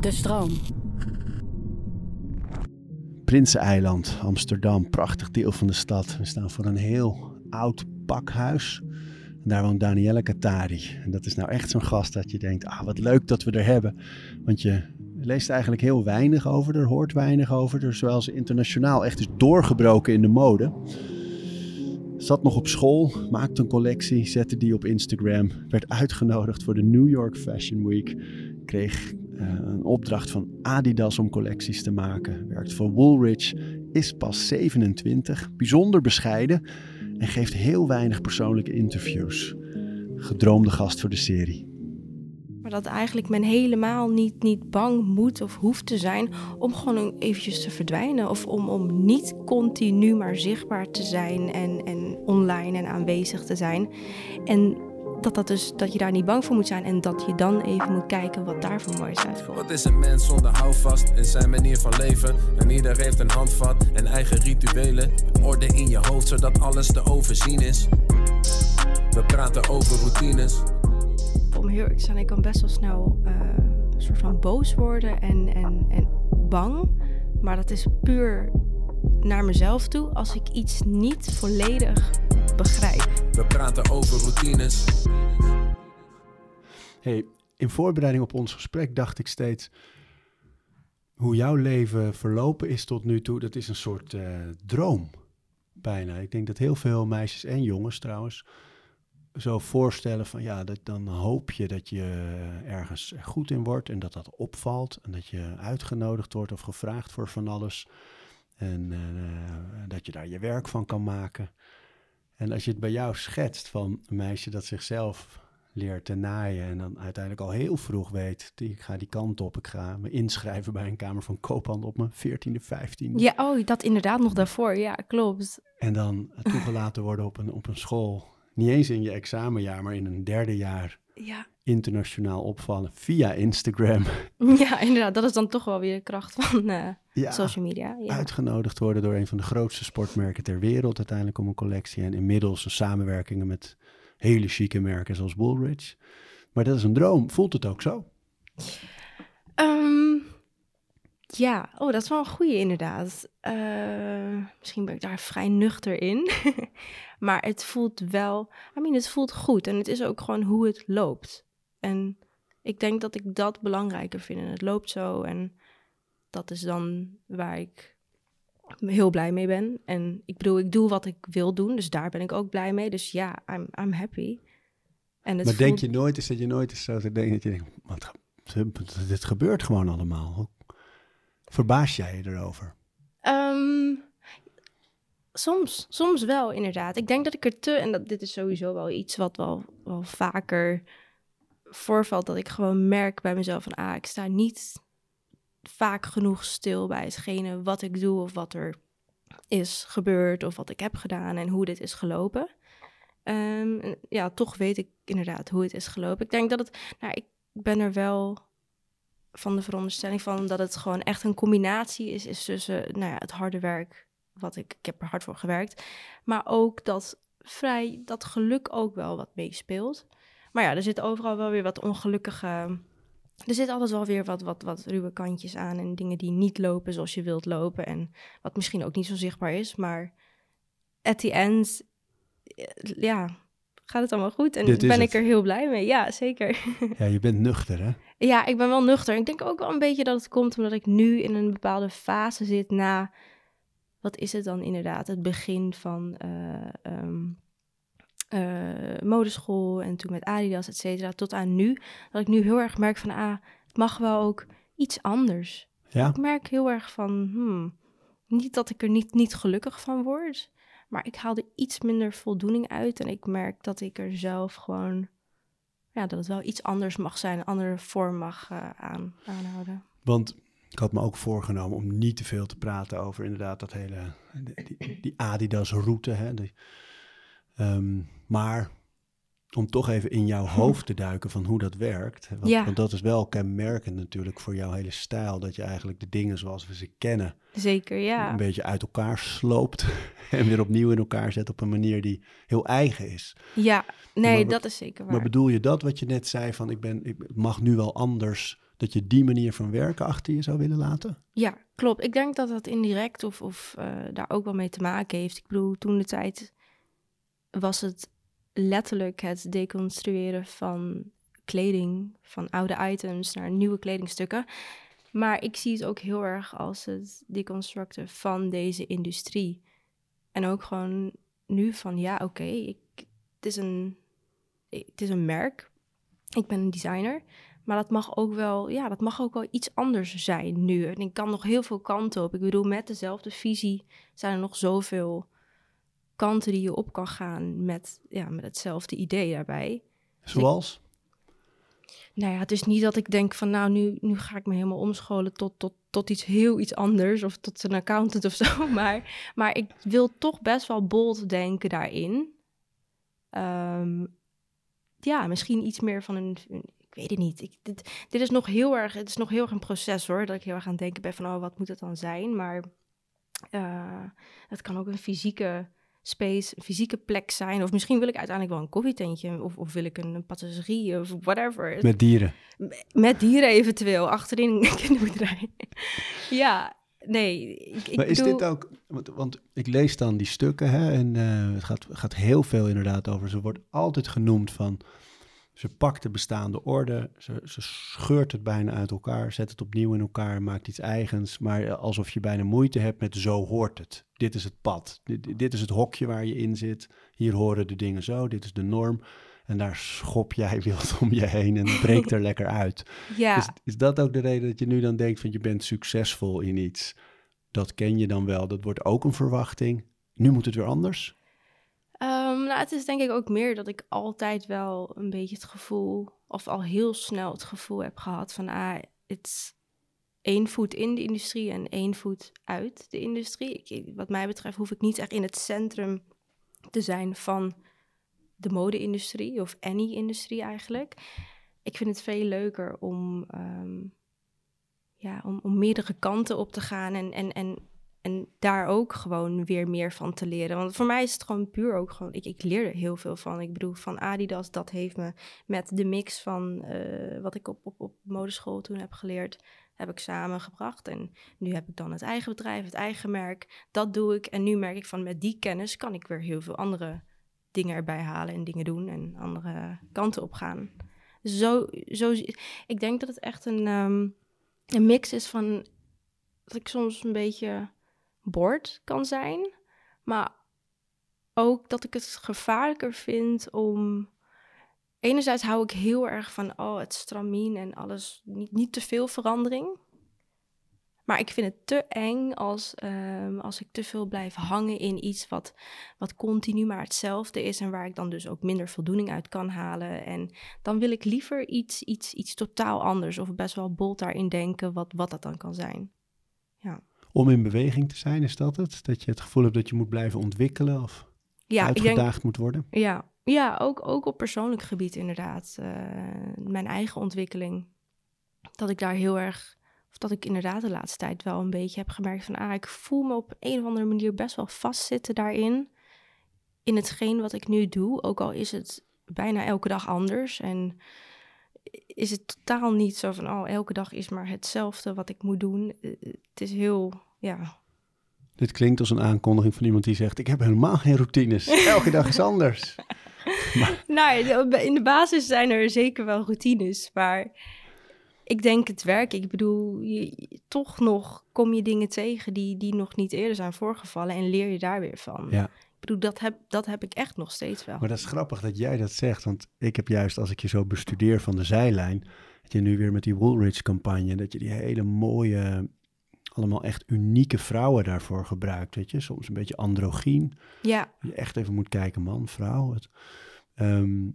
De stroom. Prinseneiland, Amsterdam, prachtig deel van de stad. We staan voor een heel oud pakhuis. Daar woont Danielle Katari. En dat is nou echt zo'n gast dat je denkt, ah, wat leuk dat we er hebben. Want je leest eigenlijk heel weinig over, er hoort weinig over. Dus zowel ze internationaal echt is doorgebroken in de mode. Zat nog op school, maakte een collectie, zette die op Instagram. Werd uitgenodigd voor de New York Fashion Week. Kreeg een opdracht van Adidas om collecties te maken. Werkt voor Woolrich, is pas 27, bijzonder bescheiden en geeft heel weinig persoonlijke interviews. Gedroomde gast voor de serie. Maar dat eigenlijk men helemaal niet, niet bang moet of hoeft te zijn om gewoon eventjes te verdwijnen. Of om, om niet continu maar zichtbaar te zijn en, en online en aanwezig te zijn. En dat, dat, dus, dat je daar niet bang voor moet zijn en dat je dan even moet kijken wat daar voor moois uitkomt. Wat is een mens zonder houvast in zijn manier van leven? En ieder heeft een handvat en eigen rituelen. Orde in je hoofd zodat alles te overzien is. We praten over routines. Om heel te zijn, ik kan best wel snel uh, een soort van boos worden en, en, en bang. Maar dat is puur naar mezelf toe als ik iets niet volledig begrijp. We praten over routines. Hey, in voorbereiding op ons gesprek dacht ik steeds hoe jouw leven verlopen is tot nu toe. Dat is een soort uh, droom, bijna. Ik denk dat heel veel meisjes en jongens trouwens zo voorstellen van ja, dat, dan hoop je dat je ergens goed in wordt en dat dat opvalt en dat je uitgenodigd wordt of gevraagd voor van alles. En uh, dat je daar je werk van kan maken. En als je het bij jou schetst van een meisje dat zichzelf leert te naaien en dan uiteindelijk al heel vroeg weet, ik ga die kant op, ik ga me inschrijven bij een kamer van koophandel op mijn 14e, 15e. Ja, oh, dat inderdaad nog daarvoor, ja, klopt. En dan toegelaten worden op een, op een school, niet eens in je examenjaar, maar in een derde jaar. Ja. Internationaal opvallen via Instagram. Ja, inderdaad, dat is dan toch wel weer de kracht van uh, ja, social media. Ja. Uitgenodigd worden door een van de grootste sportmerken ter wereld uiteindelijk om een collectie. En inmiddels een samenwerkingen met hele chique merken zoals Woolrich. Maar dat is een droom. Voelt het ook zo? Um, ja, oh, dat is wel een goede inderdaad. Uh, misschien ben ik daar vrij nuchter in. maar het voelt wel, I mean, het voelt goed. En het is ook gewoon hoe het loopt. En ik denk dat ik dat belangrijker vind. En het loopt zo. En dat is dan waar ik heel blij mee ben. En ik bedoel, ik doe wat ik wil doen, dus daar ben ik ook blij mee. Dus ja, I'm, I'm happy. En het maar denk je nooit, is dat je nooit is zo te denken dat je denkt, wat, dit gebeurt gewoon allemaal. Verbaas jij je erover? Um, soms, soms wel inderdaad. Ik denk dat ik er te, en dat, dit is sowieso wel iets wat wel, wel vaker voorvalt, dat ik gewoon merk bij mezelf van, ah, ik sta niet vaak genoeg stil bij hetgene wat ik doe of wat er is gebeurd of wat ik heb gedaan en hoe dit is gelopen. Um, ja, toch weet ik inderdaad hoe het is gelopen. Ik denk dat het, nou, ik ben er wel van de veronderstelling van dat het gewoon echt een combinatie is, is tussen nou ja, het harde werk, wat ik, ik heb er hard voor gewerkt, maar ook dat vrij, dat geluk ook wel wat meespeelt. Maar ja, er zit overal wel weer wat ongelukkige er zit altijd wel weer wat, wat, wat ruwe kantjes aan en dingen die niet lopen zoals je wilt lopen. En wat misschien ook niet zo zichtbaar is. Maar at the end, eh, ja, gaat het allemaal goed. En ben ik er heel blij mee. Ja, zeker. Ja, je bent nuchter, hè? Ja, ik ben wel nuchter. Ik denk ook wel een beetje dat het komt omdat ik nu in een bepaalde fase zit na... Wat is het dan inderdaad? Het begin van... Uh, uh, modeschool en toen met Adidas, et cetera, tot aan nu. Dat ik nu heel erg merk van, ah, het mag wel ook iets anders. Ja. Ik merk heel erg van, hmm, niet dat ik er niet, niet gelukkig van word, maar ik haal er iets minder voldoening uit. En ik merk dat ik er zelf gewoon, ja, dat het wel iets anders mag zijn, een andere vorm mag uh, aan, aanhouden. Want ik had me ook voorgenomen om niet te veel te praten over inderdaad dat hele, die, die Adidas-route, hè, die, Um, maar om toch even in jouw hoofd te duiken van hoe dat werkt. Want, ja. want, dat is wel kenmerkend natuurlijk voor jouw hele stijl. Dat je eigenlijk de dingen zoals we ze kennen. Zeker, ja. Een beetje uit elkaar sloopt. En weer opnieuw in elkaar zet op een manier die heel eigen is. Ja, nee, dat is zeker waar. Maar bedoel je dat wat je net zei van ik ben, ik mag nu wel anders dat je die manier van werken achter je zou willen laten? Ja, klopt. Ik denk dat dat indirect of, of uh, daar ook wel mee te maken heeft. Ik bedoel, toen de tijd was het letterlijk het deconstrueren van kleding, van oude items naar nieuwe kledingstukken. Maar ik zie het ook heel erg als het deconstructen van deze industrie. En ook gewoon nu van ja, oké, het, is een, het is een merk. Ik ben een designer. Maar dat mag ook wel, ja, dat mag ook wel iets anders zijn nu. En ik kan nog heel veel kanten op. Ik bedoel, met dezelfde visie zijn er nog zoveel kanten die je op kan gaan met, ja, met hetzelfde idee daarbij. Dus Zoals? nou ja, het is niet dat ik denk van nou, nu, nu ga ik me helemaal omscholen tot, tot, tot iets heel iets anders of tot een accountant of zo. Maar, maar ik wil toch best wel bold denken daarin. Ehm, ja, misschien iets meer van een, ik weet het niet. Ik, dit, dit is nog heel erg, het is nog heel erg een proces hoor, dat ik heel erg aan het denken ben van oh, wat moet het dan zijn? Maar uh, het kan ook een fysieke space, een fysieke plek zijn. Of misschien wil ik uiteindelijk wel een koffietentje. Of, of wil ik een, patisserie of whatever. Met dieren. Met dieren eventueel, achterin een kinderboerderij. ja, nee. Ik, ik maar is dit ook... Want, want, ik lees dan die stukken hè, en uh, het gaat, gaat heel veel inderdaad over. Ze wordt altijd genoemd van ze pakt de bestaande orde, ze, ze, scheurt het bijna uit elkaar, zet het opnieuw in elkaar, maakt iets eigens. Maar alsof je bijna moeite hebt met zo hoort het. Dit is het pad. Dit, dit is het hokje waar je in zit. Hier horen de dingen zo. Dit is de norm. En daar schop jij wild om je heen en breekt er lekker uit. Ja. Is, is dat ook de reden dat je nu dan denkt van je bent succesvol in iets? Dat ken je dan wel. Dat wordt ook een verwachting. Nu moet het weer anders. Um, nou, het is denk ik ook meer dat ik altijd wel een beetje het gevoel, of al heel snel het gevoel heb gehad van, ah, het één voet in de industrie en één voet uit de industrie. Ik, wat mij betreft hoef ik niet echt in het centrum te zijn van de mode-industrie of any industrie eigenlijk. Ik vind het veel leuker om, um, ja, om, om meerdere kanten op te gaan en, en, en en daar ook gewoon weer meer van te leren. Want voor mij is het gewoon puur ook gewoon... Ik, ik leer er heel veel van. Ik bedoel, van Adidas, dat heeft me met de mix van... Uh, wat ik op, op, op modeschool toen heb geleerd... heb ik samengebracht. En nu heb ik dan het eigen bedrijf, het eigen merk. Dat doe ik. En nu merk ik van met die kennis... kan ik weer heel veel andere dingen erbij halen... en dingen doen en andere kanten op gaan. Zo, zo, ik denk dat het echt een, um, een mix is van... dat ik soms een beetje bord kan zijn. Maar ook dat ik het gevaarlijker vind om. Enerzijds hou ik heel erg van oh, het stramien en alles, niet, niet te veel verandering. Maar ik vind het te eng als, um, als ik te veel blijf hangen in iets wat, wat continu maar hetzelfde is en waar ik dan dus ook minder voldoening uit kan halen. En dan wil ik liever iets, iets, iets totaal anders of best wel bold daarin denken wat, wat dat dan kan zijn. Ja om in beweging te zijn? Is dat het? Dat je het gevoel hebt dat je moet blijven ontwikkelen of ja, uitgedaagd denk, moet worden? Ja, ja ook, ook op persoonlijk gebied inderdaad. Uh, mijn eigen ontwikkeling. Dat ik daar heel erg, of dat ik inderdaad de laatste tijd wel een beetje heb gemerkt van, ah, ik voel me op een of andere manier best wel vastzitten daarin. In hetgeen wat ik nu doe, ook al is het bijna elke dag anders. En is het totaal niet zo van, oh, elke dag is maar hetzelfde wat ik moet doen. Eh, het is heel, ja. Dit klinkt als een aankondiging van iemand die zegt, ik heb helemaal geen routines. Elke dag is anders. Maar... Nou, in de basis zijn er zeker wel routines, maar ik denk het werk. Ik bedoel, je, toch nog kom je dingen tegen die, die nog niet eerder zijn voorgevallen en leer je daar weer van. Ja. Ik bedoel, dat heb, dat heb ik echt nog steeds wel. Maar dat is grappig dat jij dat zegt. Want ik heb juist, als ik je zo bestudeer van de zijlijn... dat je nu weer met die Woolrich-campagne... dat je die hele mooie, allemaal echt unieke vrouwen daarvoor gebruikt. Weet je, soms een beetje androgyn. Ja. Je echt even moet kijken, man, vrouw. Het, ehm,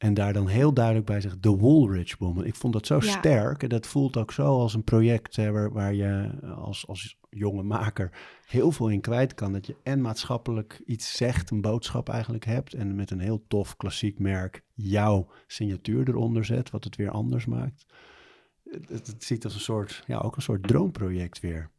en daar dan heel duidelijk bij zegt, de Woolrich Woman. Ik vond dat zo sterk en dat voelt ook zo als een project hè, waar, waar, je als, als jonge maker heel veel in kwijt kan. Dat je en maatschappelijk iets zegt, een boodschap eigenlijk hebt. En met een heel tof klassiek merk jouw signatuur eronder zet, wat het weer anders maakt. Het, het, ziet als een soort, ja, ook een soort droomproject weer.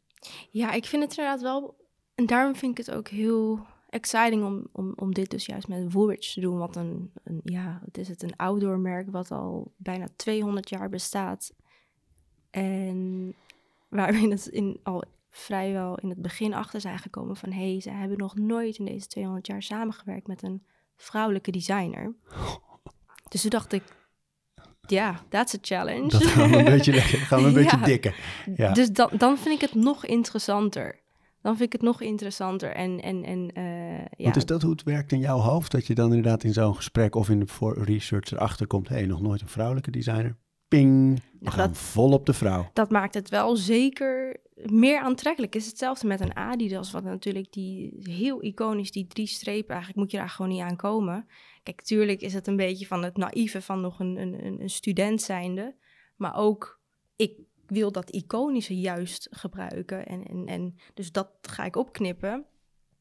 Ja, ik vind het inderdaad wel. En daarom vind ik het ook heel exciting om, om, om dit dus juist met Woolrich te doen. Wat een, een, ja, het is het, een outdoor merk wat al bijna 200 jaar bestaat. En waar we in het, in, al vrijwel in het begin achter zijn gekomen van... hé, hey, ze hebben nog nooit in deze 200 jaar samengewerkt met een vrouwelijke designer. Dus toen dacht ik, ja, that's a challenge. Dat gaan we een beetje, gaan we een beetje dikken. Ja. Dus dan, dan vind ik het nog interessanter. Dan vind ik het nog interessanter. En, en, en eh, ja, Want is dat hoe het werkt in jouw hoofd? Dat je dan inderdaad in zo'n gesprek of in de voor research erachter komt... hé, hey, nog nooit een vrouwelijke designer. Ping, we Nou, gaan dat- vol op de vrouw. dat maakt het wel zeker meer aantrekkelijk. Het is hetzelfde met een Adidas, wat natuurlijk die heel iconisch, die drie strepen, eigenlijk moet je daar gewoon niet aan komen. Kijk, tuurlijk is het een beetje van het naïeve van nog een, een, een- student zijnde, maar ook ik wil dat iconische juist gebruiken en, en, en dus dat ga ik opknippen.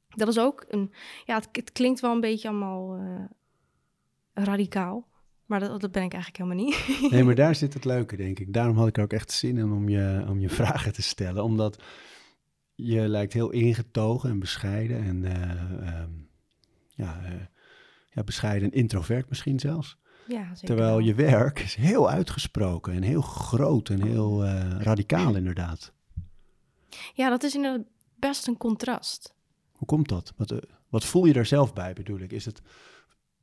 Dat is ook een, ja, het, klinkt wel een beetje allemaal eh, radicaal, maar dat, dat ben ik eigenlijk helemaal niet. Nee, maar daar zit het leuke, denk ik. Daarom had ik ook echt zin in om je, om je vragen te stellen. Omdat je lijkt heel ingetogen en bescheiden. En eh, ehm, ja, eh, ja, bescheiden en introvert misschien zelfs. ja, zeker Terwijl je werk is heel uitgesproken en heel groot en heel eh, radicaal inderdaad. Ja, dat is inderdaad best een contrast. Hoe komt dat? Wat, eh, wat voel je daar zelf bij bedoel ik? Is het,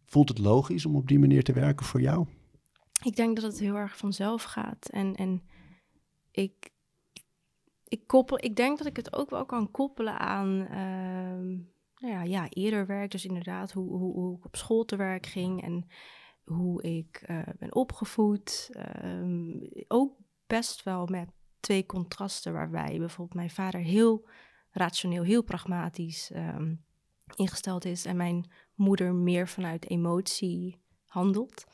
voelt het logisch om op die manier te werken voor jou? Ik denk dat het heel erg vanzelf gaat. En, en ik, ik, koppel, ik denk dat ik het ook wel kan koppelen aan ehm, nou ja, ja, eerder werk. Dus inderdaad hoe, hoe, hoe ik op school te werk ging en hoe ik eh, ben opgevoed. Ehm, ook best wel met twee contrasten waarbij bijvoorbeeld mijn vader heel rationeel, heel pragmatisch ehm, ingesteld is en mijn moeder meer vanuit emotie handelt.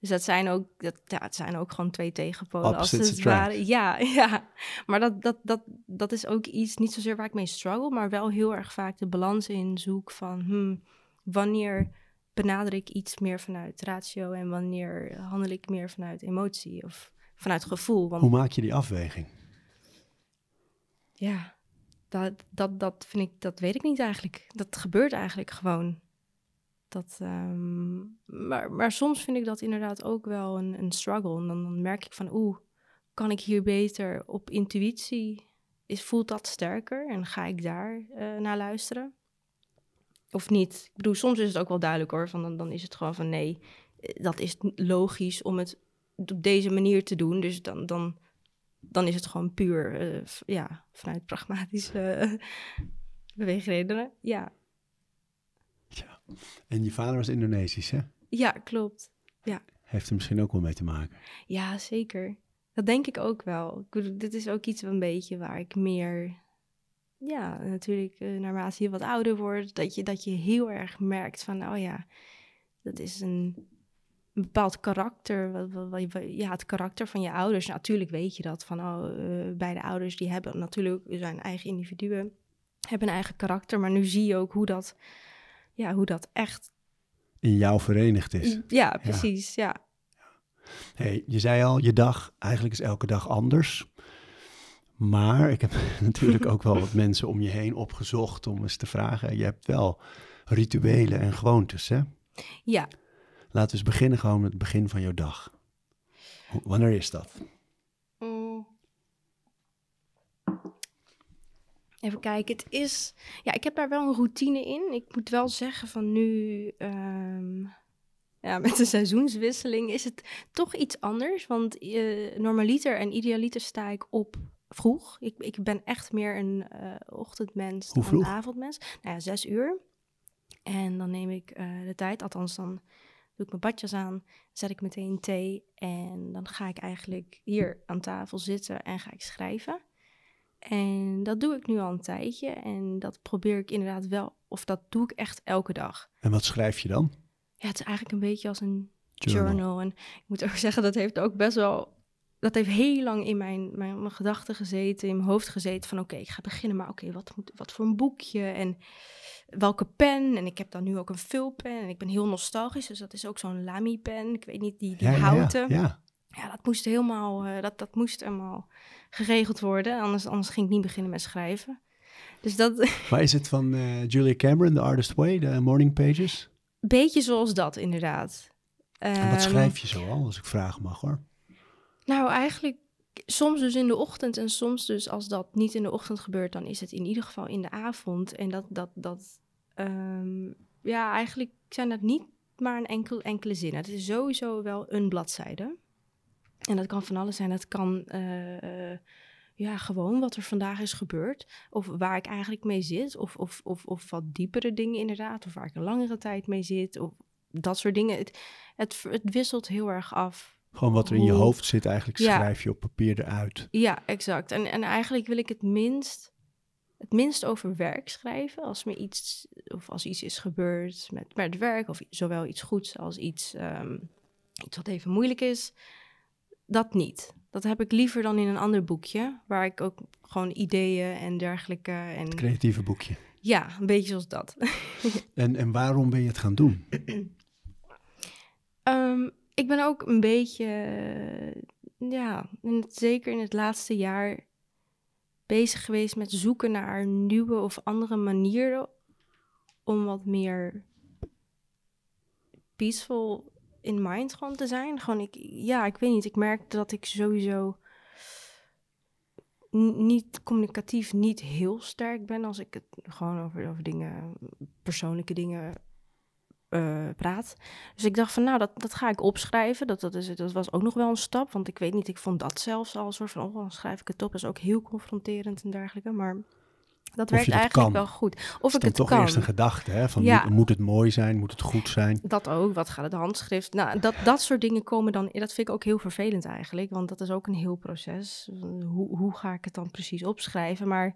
Dus dat zijn ook, dat, ja, het zijn ook gewoon twee tegenpolen. Als het ware. Ja, ja. Maar dat, dat, dat, dat is ook iets, niet zozeer waar ik mee struggle, maar wel heel erg vaak de balans in zoek van hmm, wanneer benader ik iets meer vanuit ratio en wanneer handel ik meer vanuit emotie of vanuit gevoel. Want Hoe maak je die afweging? ja, dat, dat, dat vind ik, dat weet ik niet eigenlijk. Dat gebeurt eigenlijk gewoon. Dat, ehm, maar, maar soms vind ik dat inderdaad ook wel een, een struggle. En dan, merk ik van, oeh, kan ik hier beter op intuïtie? Is, voelt dat sterker en ga ik daar eh, naar luisteren? Of niet? Ik bedoel, soms is het ook wel duidelijk hoor. Van, dan, dan is het gewoon van, nee, eh, dat is logisch om het op deze manier te doen. Dus dan, dan, dan is het gewoon puur, eh, ja, vanuit pragmatische eh, beweegredenen. Ja, Ja. En je vader was Indonesisch, hè? ja, klopt. Heeft er misschien ook wel mee te maken. Ja, zeker. Dat denk ik ook wel. Ik dit is ook iets een beetje waar ik meer... Ja, natuurlijk, eh, naarmate je wat ouder wordt... Dat je, dat je heel erg merkt van... Oh ja, dat is een, een bepaald karakter. Wat, wat, wat je- ja, het karakter van je ouders. Natuurlijk weet je dat. Van, oh, eh, beide ouders die hebben natuurlijk... zijn eigen individuen. Hebben een eigen karakter. Maar nu zie je ook hoe dat... Ja, hoe dat echt... In jou verenigd is. Ja, precies. Ja. Hey, je zei al, je dag, eigenlijk is elke dag anders. Maar ik heb natuurlijk ook wel wat mensen om je heen opgezocht om eens te vragen. Je hebt wel rituelen en gewoontes, hè? ja, Laten we eens beginnen gewoon met het begin van jouw dag. Wanneer is dat? Mm. Even kijken, het is... Ja, ik heb daar wel een routine in. Ik moet wel zeggen van nu... ehm, ja, met de seizoenswisseling is het toch iets anders. Want eh, normaliter en idealiter sta ik op vroeg. Ik, ik ben echt meer een eh, ochtendmens dan een avondmens. Nou ja, zes uur. En dan neem ik eh, de tijd, althans dan doe ik mijn badjas aan, zet ik meteen thee en dan ga ik eigenlijk hier aan tafel zitten en ga ik schrijven. En dat doe ik nu al een tijdje en dat probeer ik inderdaad wel, of dat doe ik echt elke dag. En wat schrijf je dan? Ja, het is eigenlijk een beetje als een Journal. journal. En ik moet ook zeggen, dat heeft ook best wel... Dat heeft heel lang in mijn, mijn, mijn gedachten gezeten, in mijn hoofd gezeten. Van oké, ik ga beginnen, maar oké, wat, moet- wat voor een boekje en welke pen? En ik heb dan nu ook een vulpen en ik ben heel nostalgisch. Dus dat is ook zo'n Lamy-pen. Ik weet niet, die, die Ja, ja, ja, houten. Ja, Ja, dat moest helemaal, eh, dat, dat moest helemaal geregeld worden. Anders, anders ging ik niet beginnen met schrijven. Dus dat, Maar is het van eh, Julia Cameron, The Artist Way, de morning pages? beetje zoals dat inderdaad. En wat Ehm, schrijf je zoal, als ik vragen mag hoor? Nou, eigenlijk soms dus in de ochtend en soms dus als dat niet in de ochtend gebeurt, dan is het in ieder geval in de avond. En dat, dat, dat ehm, ja, eigenlijk zijn dat niet maar een enkel, enkele zin. Het is sowieso wel een bladzijde. En dat kan van alles zijn. Dat kan eh, ja, gewoon wat er vandaag is gebeurd. Of waar ik eigenlijk mee zit. Of, of, of, of wat diepere dingen inderdaad. Of waar ik een langere tijd mee zit. Of dat soort dingen. Het, het, het wisselt heel erg af. Gewoon wat er in je hoofd zit, eigenlijk Ja. schrijf je op papier eruit. Ja, exact. En, en eigenlijk wil ik het minst, het minst over werk schrijven. Als me iets, of als iets is gebeurd met, met werk, of zowel iets goeds als iets, ehm, iets wat even moeilijk is. Dat niet. Dat heb ik liever dan in een ander boekje, waar ik ook gewoon ideeën en dergelijke. En Het creatieve boekje. ja, een beetje zoals dat. En, en waarom ben je het gaan doen? Ehm, ik ben ook een beetje, ja, in het, zeker in het laatste jaar bezig geweest met zoeken naar nieuwe of andere manieren om wat meer peaceful in mind gewoon te zijn. Gewoon, ik, ja, ik weet niet, ik merk dat ik sowieso niet communicatief niet heel sterk ben als ik het gewoon over, over dingen, persoonlijke dingen eh, praat. Dus ik dacht van, nou, dat, dat ga ik opschrijven. Dat, dat, is, dat was ook nog wel een stap, want ik weet niet, ik vond dat zelfs al een soort van, oh, dan schrijf ik het op. Dat is ook heel confronterend en dergelijke, maar dat werkt eigenlijk kan. wel goed. Of Is ik het toch kan. eerst een gedachte, hè? Van, Ja. moet, moet het mooi zijn? Moet het goed zijn? Dat ook, wat gaat het handschrift? Nou, dat, dat soort dingen komen dan, dat vind ik ook heel vervelend eigenlijk, want dat is ook een heel proces. Hoe, hoe ga ik het dan precies opschrijven? Maar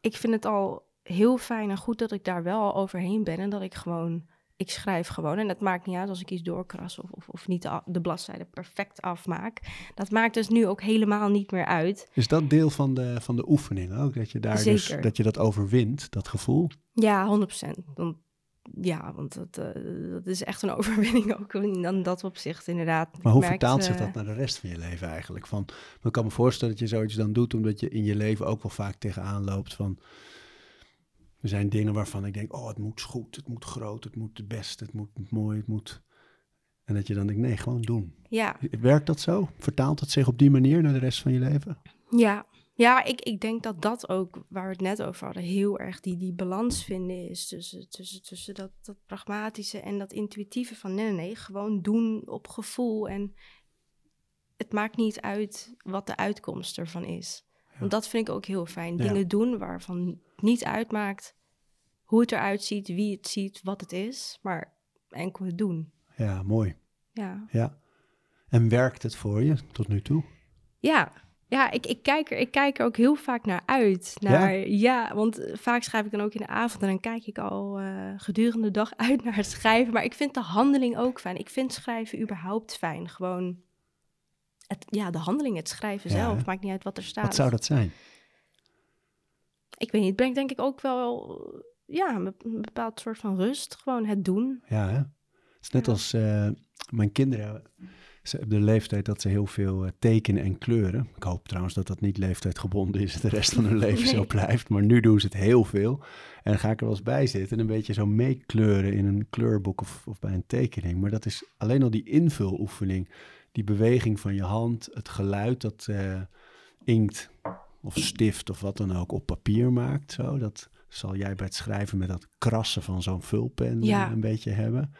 ik vind het al heel fijn en goed dat ik daar wel al overheen ben en dat ik gewoon, ik schrijf gewoon. En het maakt niet uit als ik iets doorkras of, of, of niet de, de bladzijde perfect afmaak. Dat maakt dus nu ook helemaal niet meer uit. Is dat deel van de, van de oefening ook? Dat je daar dus, dat je dat overwint, dat gevoel? Ja, 100%. Want, ja, want dat, eh, dat is echt een overwinning ook in dan dat opzicht inderdaad. Maar hoe vertaalt zich eh, dat naar de rest van je leven eigenlijk? Van, ik kan me voorstellen dat je zoiets dan doet, omdat je in je leven ook wel vaak tegenaan loopt van... Er zijn dingen waarvan ik denk, oh, het moet goed, het moet groot, het moet het beste, het moet mooi, het moet... En dat je dan denkt, nee, gewoon doen. Ja, Werkt dat zo? Vertaalt het zich op die manier naar de rest van je leven? Ja, ja ik, ik denk dat dat ook, waar we het net over hadden, heel erg die, die balans vinden is tussen, tussen, tussen dat, dat pragmatische en dat intuïtieve van nee, nee, nee, gewoon doen op gevoel en het maakt niet uit wat de uitkomst ervan is. Want dat vind ik ook heel fijn. Dingen doen waarvan het niet uitmaakt hoe het eruit ziet, wie het ziet, wat het is, maar enkel het doen. Ja, mooi. Ja. Ja. En werkt het voor je tot nu toe? Ja, ja ik, ik, kijk er, ik kijk er ook heel vaak naar uit. Naar, ja? want eh, vaak schrijf ik dan ook in de avond en dan kijk ik al eh, gedurende de dag uit naar het schrijven. Maar ik vind de handeling ook fijn. Ik vind schrijven überhaupt fijn. Gewoon, het, ja, de handeling, het schrijven Ja, zelf. hè? Maakt niet uit wat er staat. Wat zou dat zijn? Ik weet niet, het brengt denk ik ook wel ja, een be- een bepaald soort van rust. Gewoon het doen. Ja, hè? Het is net Ja. als eh, mijn kinderen. Ze hebben de leeftijd dat ze heel veel eh, tekenen en kleuren. Ik hoop trouwens dat dat niet leeftijdgebonden is, de rest van hun leven zo blijft. Maar nu doen ze het heel veel. En dan ga ik er wel eens bij zitten en een beetje zo meekleuren in een kleurboek of, of bij een tekening. Maar dat is alleen al die invuloefening. Die beweging van je hand, het geluid dat eh, inkt of stift of wat dan ook op papier maakt. Zo, dat zal jij bij het schrijven met dat krassen van zo'n vulpen Ja. eh, een beetje hebben.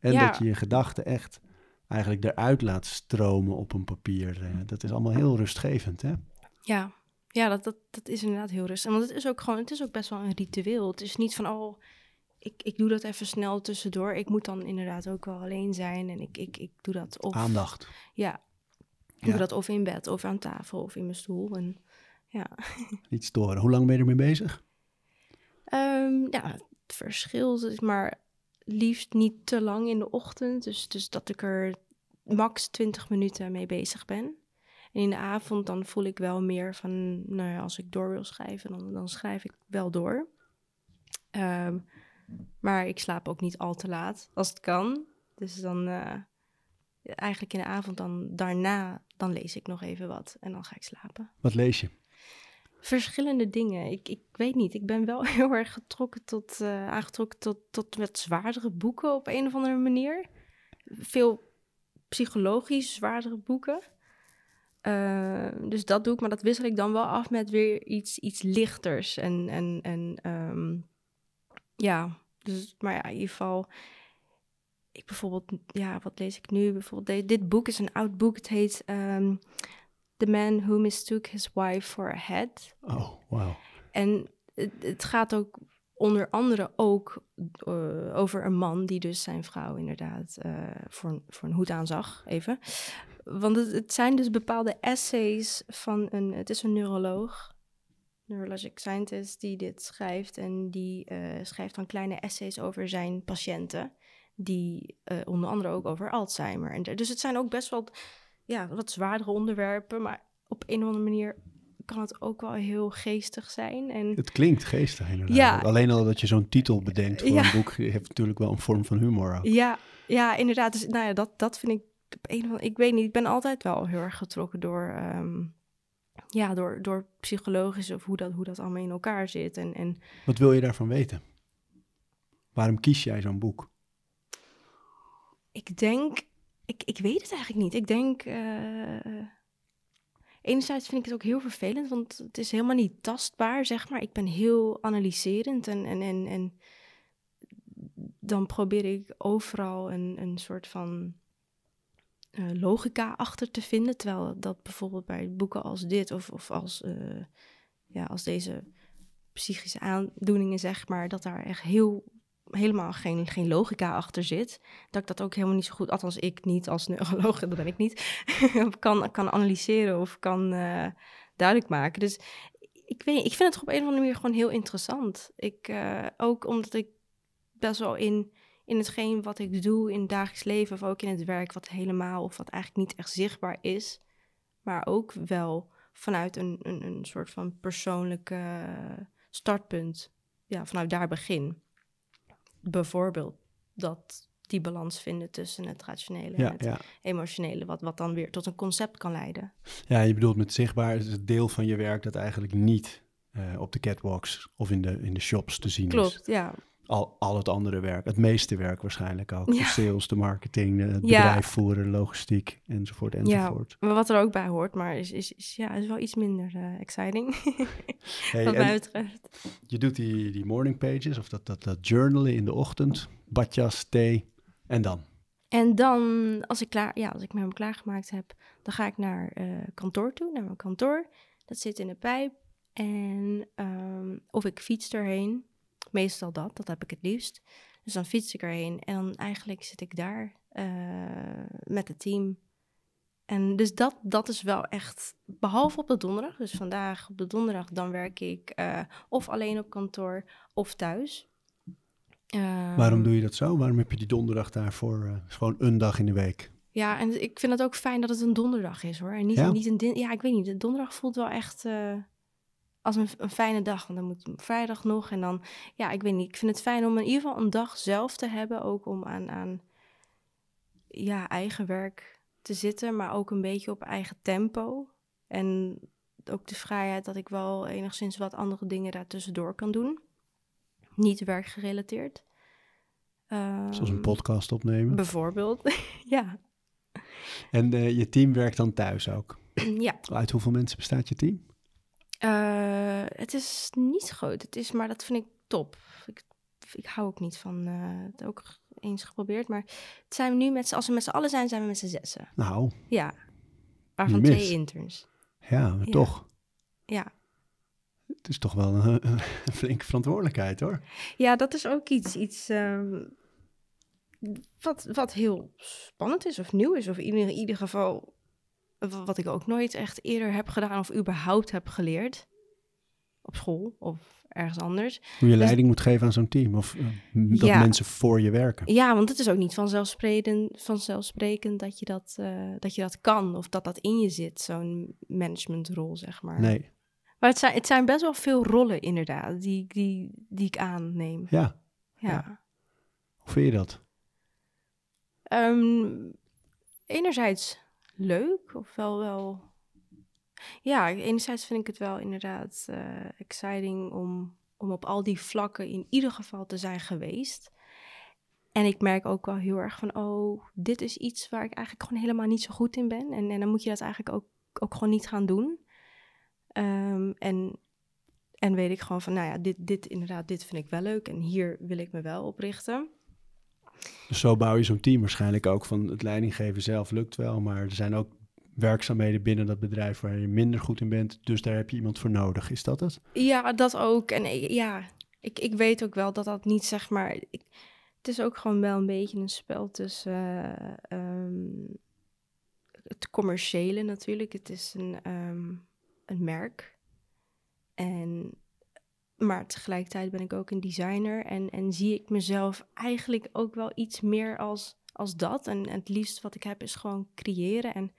En Ja. dat je je gedachten echt eigenlijk eruit laat stromen op een papier. eh, dat is allemaal heel rustgevend, hè? Ja, ja dat, dat, dat is inderdaad heel rustig. Want het is ook gewoon, het is ook best wel een ritueel. Het is niet van, oh, ik, ik doe dat even snel tussendoor. Ik moet dan inderdaad ook wel alleen zijn en ik, ik, ik doe dat of... Aandacht. Ja, ik Ja. doe dat of in bed, of aan tafel, of in mijn stoel. En ja, Niet storen. Hoe lang ben je ermee bezig? Ehm, ja het verschilt, is maar liefst niet te lang in de ochtend. Dus, dus dat ik er max 20 minuten mee bezig ben. En in de avond dan voel ik wel meer van, nou ja, als ik door wil schrijven, dan, dan schrijf ik wel door. Ehm, maar ik slaap ook niet al te laat, als het kan. Dus dan eh, eigenlijk in de avond dan daarna, dan lees ik nog even wat en dan ga ik slapen. Wat lees je? Verschillende dingen. Ik, ik weet niet. Ik ben wel heel erg getrokken tot, eh, aangetrokken tot, tot wat zwaardere boeken op een of andere manier. Veel psychologisch zwaardere boeken. Eh, dus dat doe ik, maar dat wissel ik dan wel af met weer iets, iets lichters. En, en, en ehm, ja, dus, maar ja, in ieder geval. Ik bijvoorbeeld, ja, wat lees ik nu? Bijvoorbeeld, de- dit boek is een oud boek. Het heet ehm, The Man Who Mistook His Wife for a Head. Oh, wauw. En het, het gaat ook onder andere ook eh, over een man die dus zijn vrouw inderdaad eh, voor, een- voor een hoed aanzag, even. Want het, het zijn dus bepaalde essays van een, het is een neuroloog, neurologic scientist, die dit schrijft. En die eh, schrijft dan kleine essays over zijn patiënten, die eh, onder andere ook over Alzheimer. En dus het zijn ook best wel ja, wat zwaardere onderwerpen, maar op een of andere manier kan het ook wel heel geestig zijn. En Het klinkt geestig inderdaad. Ja. Alleen al dat je zo'n titel bedenkt voor Ja. een boek heeft natuurlijk wel een vorm van humor ook. Ja, ja, inderdaad. Dus nou ja, dat, dat vind ik op een of andere Ik weet niet, ik ben altijd wel heel erg getrokken door, ehm, ja, door, door psychologisch of hoe dat, hoe dat allemaal in elkaar zit. En, en Wat wil je daarvan weten? Waarom kies jij zo'n boek? ik denk, ik, ik weet het eigenlijk niet. Ik denk, eh, enerzijds vind ik het ook heel vervelend, want het is helemaal niet tastbaar, zeg maar. Ik ben heel analyserend en, en, en, en dan probeer ik overal een, een soort van eh, logica achter te vinden. Terwijl dat bijvoorbeeld bij boeken als dit of, of als, eh, ja, als deze psychische aandoeningen, zeg maar, dat daar echt heel helemaal geen, geen logica achter zit. Dat ik dat ook helemaal niet zo goed, althans ik niet als neuroloog, dat ben ik niet, kan, kan analyseren of kan eh, duidelijk maken. Dus ik weet ik vind het op een of andere manier gewoon heel interessant. Ik, ook omdat ik best wel in, in hetgeen wat ik doe in het dagelijks leven of ook in het werk, wat helemaal of wat eigenlijk niet echt zichtbaar is, maar ook wel vanuit een, een, een soort van persoonlijke startpunt, ja, vanuit daar begin. Bijvoorbeeld dat die balans vinden tussen het rationele en Ja, het ja. emotionele, wat, wat dan weer tot een concept kan leiden. ja, je bedoelt met zichtbaar is het deel van je werk dat eigenlijk niet eh, op de catwalks of in de, in de shops te zien is. Klopt, ja. Al, al het andere werk, het meeste werk waarschijnlijk ook. Ja. De sales, de marketing, het Ja. bedrijf voeren, logistiek enzovoort enzovoort. Maar wat er ook bij hoort, maar is, is, is, ja, is wel iets minder eh, exciting, Hey, wat mij betreft. je doet die, die morning pages of dat, dat, dat journalen in de ochtend, badjas, thee en dan? En dan, als ik, klaar, ja, als ik me hem klaargemaakt heb, dan ga ik naar eh, kantoor toe, naar mijn kantoor. Dat zit in de pijp. En ehm, of ik fiets erheen. Meestal dat, dat heb ik het liefst. Dus dan fiets ik erheen en dan eigenlijk zit ik daar eh, met het team. En dus dat, dat is wel echt, behalve op de donderdag, dus vandaag op de donderdag, dan werk ik eh, of alleen op kantoor of thuis. Waarom Ehm, doe je dat zo? Waarom heb je die donderdag daarvoor? eh, gewoon een dag in de week. Ja, en ik vind het ook fijn dat het een donderdag is hoor. En niet, Ja? niet een din- Ja, ik weet niet. De donderdag voelt wel echt als een, een fijne dag. Want dan moet vrijdag nog. En dan, ja, ik weet niet. Ik vind het fijn om in ieder geval een dag zelf te hebben. Ook om aan, aan ja, eigen werk te zitten. Maar ook een beetje op eigen tempo. En ook de vrijheid dat ik wel enigszins wat andere dingen daartussendoor kan doen. Niet werkgerelateerd. Zoals een Ehm, podcast opnemen. Bijvoorbeeld, ja. En eh, je team werkt dan thuis ook. ja. Uit hoeveel mensen bestaat je team? Eh, het is niet groot, het is, maar dat vind ik top. Ik, ik hou ook niet van, eh, het ook eens geprobeerd, maar het zijn we nu met z'n, als we met z'n allen zijn, zijn we met z'n zessen. Nou, Ja, waarvan twee interns. ja, maar Ja. toch. Ja. Het is toch wel een, een flinke verantwoordelijkheid hoor. ja, dat is ook iets, iets ehm, wat, wat heel spannend is of nieuw is, of in ieder, geval wat ik ook nooit echt eerder heb gedaan of überhaupt heb geleerd op school of ergens anders. Hoe je Dus- leiding moet geven aan zo'n team. Of eh, dat Ja. mensen voor je werken. Ja, want het is ook niet vanzelfsprekend, vanzelfsprekend dat, je dat, eh, dat je dat kan of dat dat in je zit, zo'n managementrol, zeg maar. Nee, Maar het zijn, het zijn best wel veel rollen, inderdaad, die, die, die ik aanneem. ja. Ja. ja. Hoe vind je dat? Ehm, enerzijds leuk, of wel wel... Ja, enerzijds vind ik het wel inderdaad eh, exciting om, om op al die vlakken in ieder geval te zijn geweest. En ik merk ook wel heel erg van, oh, dit is iets waar ik eigenlijk gewoon helemaal niet zo goed in ben. En, en dan moet je dat eigenlijk ook ook gewoon niet gaan doen. Ehm, en, en weet ik gewoon van, nou ja, dit, dit inderdaad, dit vind ik wel leuk en hier wil ik me wel op richten. Dus zo bouw je zo'n team waarschijnlijk ook van het leidinggeven zelf lukt wel, maar er zijn ook werkzaamheden binnen dat bedrijf waar je minder goed in bent, dus daar heb je iemand voor nodig. Is dat het? Ja, dat ook. En ik- ja, ik, ik weet ook wel dat dat niet zeg maar. ik- het is ook gewoon wel een beetje een spel tussen eh, ehm, het commerciële natuurlijk. Het is een, ehm, een merk. En, maar tegelijkertijd ben ik ook een designer en, en zie ik mezelf eigenlijk ook wel iets meer als, als dat. En, het liefst wat ik heb is gewoon creëren. En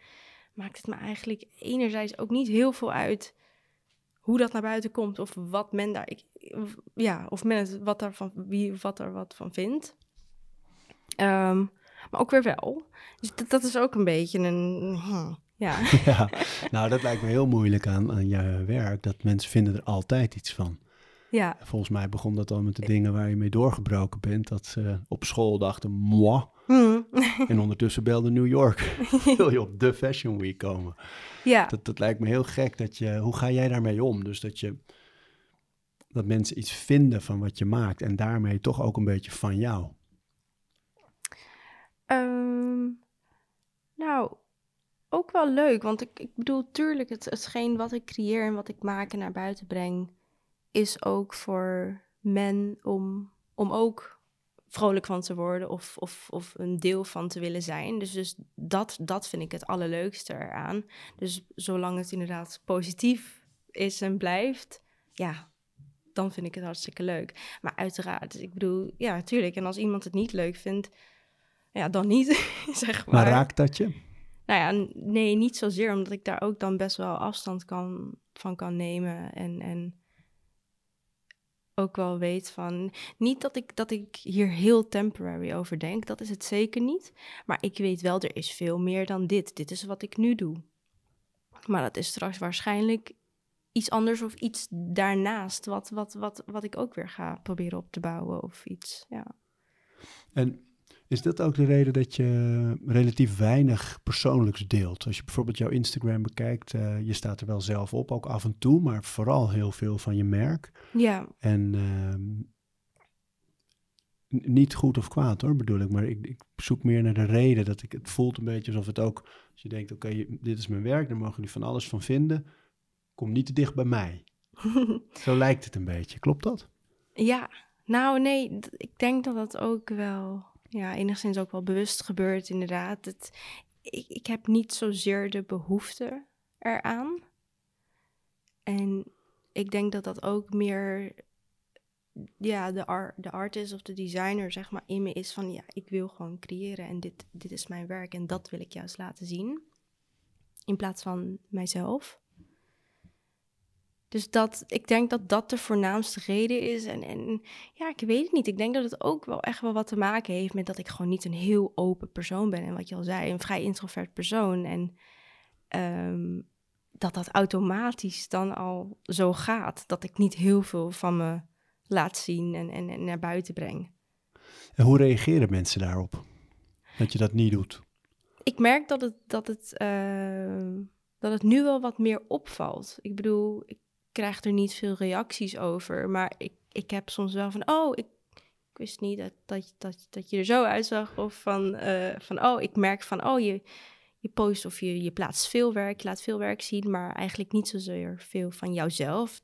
maakt het me eigenlijk enerzijds ook niet heel veel uit hoe dat naar buiten komt of wat men daar, ik, ja, of men wat daarvan, wie wat er wat van vindt. Ehm, maar ook weer wel. Dus dat, dat is ook een beetje een, hm, ja. ja, nou dat lijkt me heel moeilijk aan, aan je werk, dat mensen vinden er altijd iets van. Ja. Volgens mij begon dat al met de dingen waar je mee doorgebroken bent, dat ze op school dachten, moi, Hm. en ondertussen belde New York. Wil je op de Fashion Week komen? ja. Dat, dat lijkt me heel gek. Dat je, hoe ga jij daarmee om? Dus dat, je, dat mensen iets vinden van wat je maakt en daarmee toch ook een beetje van jou. Ehm, nou, ook wel leuk. Want ik, ik bedoel, tuurlijk, het, hetgeen wat ik creëer en wat ik maak en naar buiten breng, is ook voor men om, om ook vrolijk van te worden of, of, of een deel van te willen zijn. Dus, dus dat, dat vind ik het allerleukste eraan. Dus zolang het inderdaad positief is en blijft, ja, dan vind ik het hartstikke leuk. Maar uiteraard, ik bedoel, ja, tuurlijk. En als iemand het niet leuk vindt, ja, dan niet, zeg maar. Maar raakt dat je? Nou ja, nee, niet zozeer, omdat ik daar ook dan best wel afstand kan, van kan nemen. En, en ook wel weet van. Niet dat ik, dat ik hier heel temporary over denk, dat is het zeker niet. Maar ik weet wel, er is veel meer dan dit. Dit is wat ik nu doe. Maar dat is straks waarschijnlijk iets anders of iets daarnaast, wat, wat, wat, wat ik ook weer ga proberen op te bouwen of iets. Ja. En is dat ook de reden dat je relatief weinig persoonlijks deelt? Als je bijvoorbeeld jouw Instagram bekijkt, eh, je staat er wel zelf op, ook af en toe, maar vooral heel veel van je merk. Ja, En ehm, niet goed of kwaad hoor, bedoel ik, maar ik, ik zoek meer naar de reden. Dat ik, het voelt een beetje alsof het ook, als je denkt, oké, dit is mijn werk, daar mogen jullie van alles van vinden. Kom niet te dicht bij mij. Zo lijkt het een beetje, klopt dat? Ja, nou nee, ik denk dat dat ook wel, ja, enigszins ook wel bewust gebeurt, inderdaad. Het, ik, ik heb niet zozeer de behoefte eraan. En ik denk dat dat ook meer, ja, de, ar, de artist of de designer, zeg maar, in me is van, ja, ik wil gewoon creëren en dit, dit is mijn werk en dat wil ik juist laten zien. In plaats van mijzelf. Dus dat, ik denk dat dat de voornaamste reden is. En, en ja, ik weet het niet. Ik denk dat het ook wel echt wel wat te maken heeft met dat ik gewoon niet een heel open persoon ben. En wat je al zei, een vrij introvert persoon. En ehm, dat dat automatisch dan al zo gaat. Dat ik niet heel veel van me laat zien en, en, en naar buiten breng. En hoe reageren mensen daarop? Dat je dat niet doet? ik merk dat het, dat, het, eh, dat het nu wel wat meer opvalt. Ik bedoel, ik krijg er niet veel reacties over. Maar ik, ik heb soms wel van, oh, ik, ik wist niet dat, dat, dat, dat je er zo uitzag. Of van, eh, van oh, ik merk van, oh, je, je post of je, je plaatst veel werk, je laat veel werk zien, maar eigenlijk niet zozeer veel van jouzelf.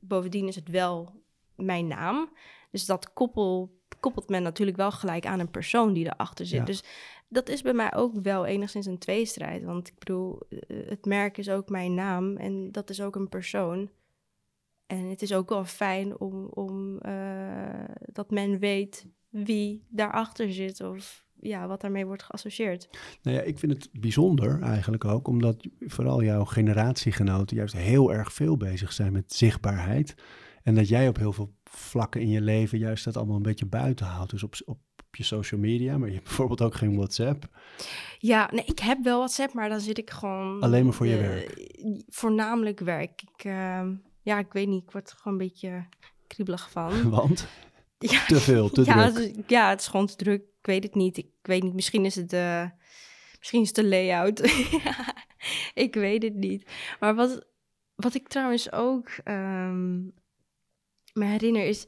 Bovendien is het wel mijn naam. Dus dat koppel, koppelt men natuurlijk wel gelijk aan een persoon die erachter zit. Ja. Dus dat is bij mij ook wel enigszins een tweestrijd. Want ik bedoel, eh, het merk is ook mijn naam en dat is ook een persoon. En het is ook wel fijn om, om eh, dat men weet wie daarachter zit of ja, wat daarmee wordt geassocieerd. Nou ja, ik vind het bijzonder eigenlijk ook, omdat vooral jouw generatiegenoten juist heel erg veel bezig zijn met zichtbaarheid. En dat jij op heel veel vlakken in je leven juist dat allemaal een beetje buiten houdt. Dus op, op, op je social media, maar je hebt bijvoorbeeld ook geen WhatsApp. Ja, nee, ik heb wel WhatsApp, maar dan zit ik gewoon... Alleen maar voor je eh, werk? Voornamelijk werk. Ik, ehm, ja, ik weet niet, ik word er gewoon een beetje kriebelig van. Want ja, te veel, te ja, druk. het ja, het is gewoon te druk. Ik weet het niet. Ik weet niet, misschien is het de, misschien is het de layout. ik weet het niet. Maar wat, wat ik trouwens ook ehm, me herinner is...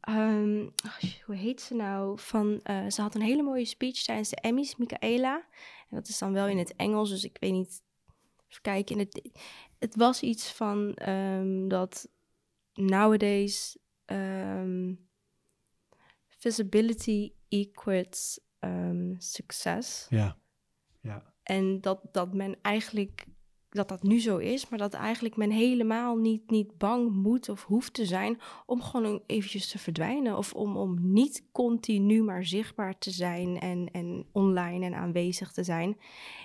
ehm, hoe heet ze nou? Van, eh, ze had een hele mooie speech tijdens de Emmys, Michaela. En dat is dan wel in het Engels, dus ik weet niet... Even kijken. In het, het was iets van ehm, dat nowadays ehm, visibility equates ehm, succes. Ja. Ja. En dat, dat men eigenlijk, dat dat nu zo is, maar dat eigenlijk men helemaal niet, niet bang moet of hoeft te zijn om gewoon eventjes te verdwijnen. Of om, om niet continu maar zichtbaar te zijn en, en online en aanwezig te zijn.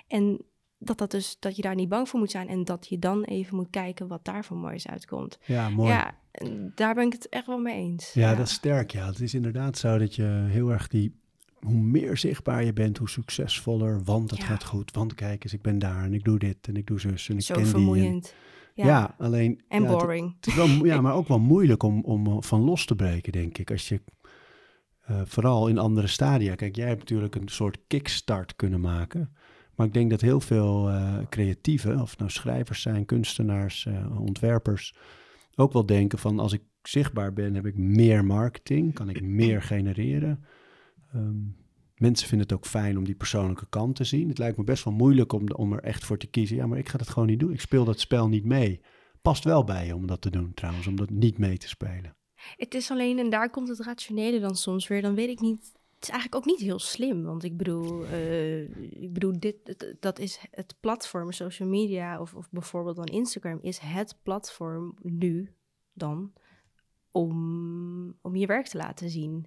En dat, dat, dus, dat je daar niet bang voor moet zijn en dat je dan even moet kijken wat daar voor moois uitkomt. Ja, mooi. Ja, Ja, daar ben ik het echt wel mee eens. dat is sterk. Ja, het is inderdaad zo dat je heel erg die... Hoe meer zichtbaar je bent, hoe succesvoller. Want het Ja. gaat goed. Want kijk eens, ik ben daar en ik doe dit en ik doe zus en ik Zo ken die. en- vermoeiend. Ja, Ja, alleen... en ja, boring. Het wel, ja, maar ook wel moeilijk om, om eh, van los te breken, denk ik. Als je, eh, vooral in andere stadia. Kijk, jij hebt natuurlijk een soort kickstart kunnen maken. Maar ik denk dat heel veel eh, creatieven, of nou schrijvers zijn, kunstenaars, ontwerpers, ook wel denken van als ik zichtbaar ben, heb ik meer marketing, kan ik meer genereren. Ehm, mensen vinden het ook fijn om die persoonlijke kant te zien. Het lijkt me best wel moeilijk om, om er echt voor te kiezen. Ja, maar ik ga dat gewoon niet doen. Ik speel dat spel niet mee. Past wel bij je om dat te doen trouwens, om dat niet mee te spelen. Het is alleen, en daar komt het rationele dan soms weer, dan weet ik niet. Het is eigenlijk ook niet heel slim, want ik bedoel, eh, ik bedoel dit, dat is het platform, social media of, of bijvoorbeeld dan Instagram, is het platform nu dan om, om je werk te laten zien.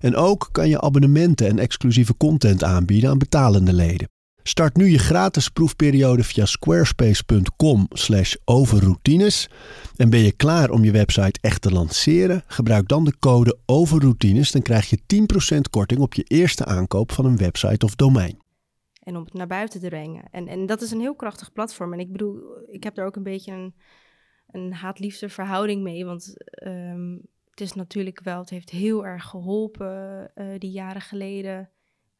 En ook kan je abonnementen en exclusieve content aanbieden aan betalende leden. Start nu je gratis proefperiode via squarespace.com slash overroutines. En ben je klaar om je website echt te lanceren? Gebruik dan de code overroutines. Dan krijg je 10% korting op je eerste aankoop van een website of domein. En om het naar buiten te brengen. En, en dat is een heel krachtig platform. En ik bedoel, ik heb er ook een beetje een, een haat-liefde verhouding mee. Want ehm, het is natuurlijk wel, het heeft heel erg geholpen eh, die jaren geleden.